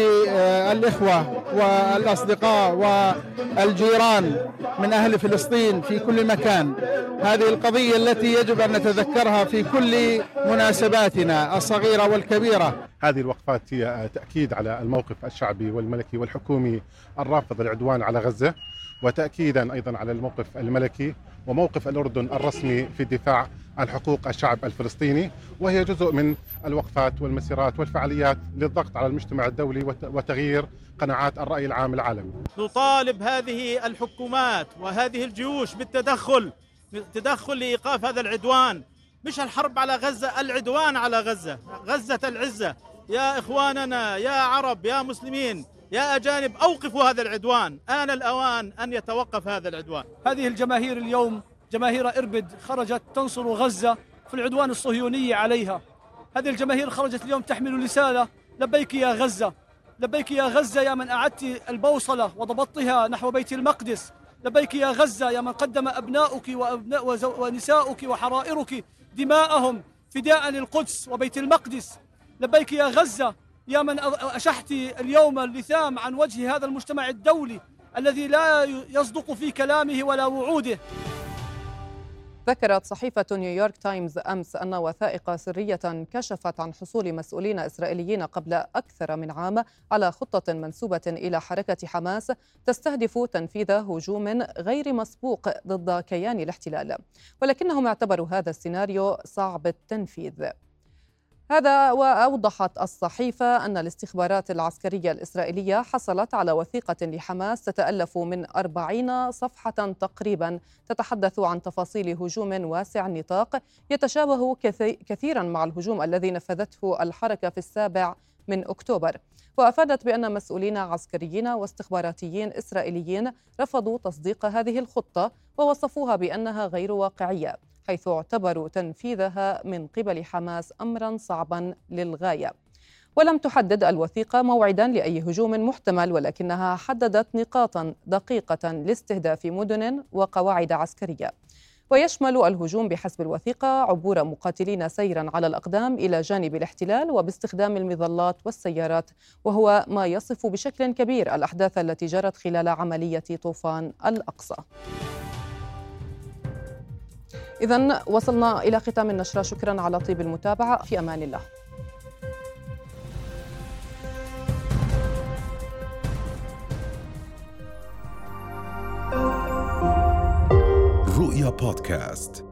الإخوة والأصدقاء والجيران من أهل فلسطين في كل مكان. هذه القضية التي يجب أن نتذكرها في كل مناسباتنا الصغيرة والكبيرة. هذه الوقفات هي تأكيد على الموقف الشعبي والملكي والحكومي الرافض العدوان على غزة وتأكيدا أيضا على الموقف الملكي وموقف الأردن الرسمي في الدفاع عن حقوق الشعب الفلسطيني وهي جزء من الوقفات والمسيرات والفعاليات للضغط على المجتمع الدولي وتغيير قناعات الرأي العام العالمي. نطالب هذه الحكومات وهذه الجيوش بالتدخل تدخل لإيقاف هذا العدوان. مش الحرب على غزة العدوان على غزة غزة العزة. يا إخواننا يا عرب يا مسلمين يا أجانب أوقفوا هذا العدوان. آن الأوان أن يتوقف هذا العدوان. هذه الجماهير اليوم جماهير إربد خرجت تنصر غزة في العدوان الصهيوني عليها. هذه الجماهير خرجت اليوم تحمل رسالة لبيك يا غزة لبيك يا غزة يا من أعدت البوصلة وضبطتها نحو بيت المقدس. لبيك يا غزة يا من قدم أبناؤك وأبناء ونساؤك وحرائرك دماءهم فداء للقدس وبيت المقدس. لبيك يا غزة يا من أشحت اليوم اللثام عن وجه هذا المجتمع الدولي الذي لا يصدق في كلامه ولا وعوده. ذكرت صحيفة نيويورك تايمز أمس أن وثائق سرية كشفت عن حصول مسؤولين إسرائيليين قبل أكثر من عام على خطة منسوبة إلى حركة حماس تستهدف تنفيذ هجوم غير مسبوق ضد كيان الاحتلال. ولكنهم اعتبروا هذا السيناريو صعب التنفيذ. هذا وأوضحت الصحيفة أن الاستخبارات العسكرية الإسرائيلية حصلت على وثيقة لحماس تتألف من أربعين صفحة تقريبا تتحدث عن تفاصيل هجوم واسع النطاق يتشابه كثيرا مع الهجوم الذي نفذته الحركة في السابع من أكتوبر. وأفادت بأن مسؤولين عسكريين واستخباراتيين إسرائيليين رفضوا تصديق هذه الخطة ووصفوها بأنها غير واقعية. حيث اعتبروا تنفيذها من قبل حماس امرا صعبا للغاية. ولم تحدد الوثيقة موعدا لأي هجوم محتمل ولكنها حددت نقاطا دقيقة لاستهداف مدن وقواعد عسكرية. ويشمل الهجوم بحسب الوثيقة عبور مقاتلين سيرا على الأقدام إلى جانب الاحتلال وباستخدام المظلات والسيارات وهو ما يصف بشكل كبير الأحداث التي جرت خلال عملية طوفان الأقصى. إذا وصلنا إلى ختام النشرة. شكرا على طيب المتابعة. في أمان الله. رؤيا بودكاست.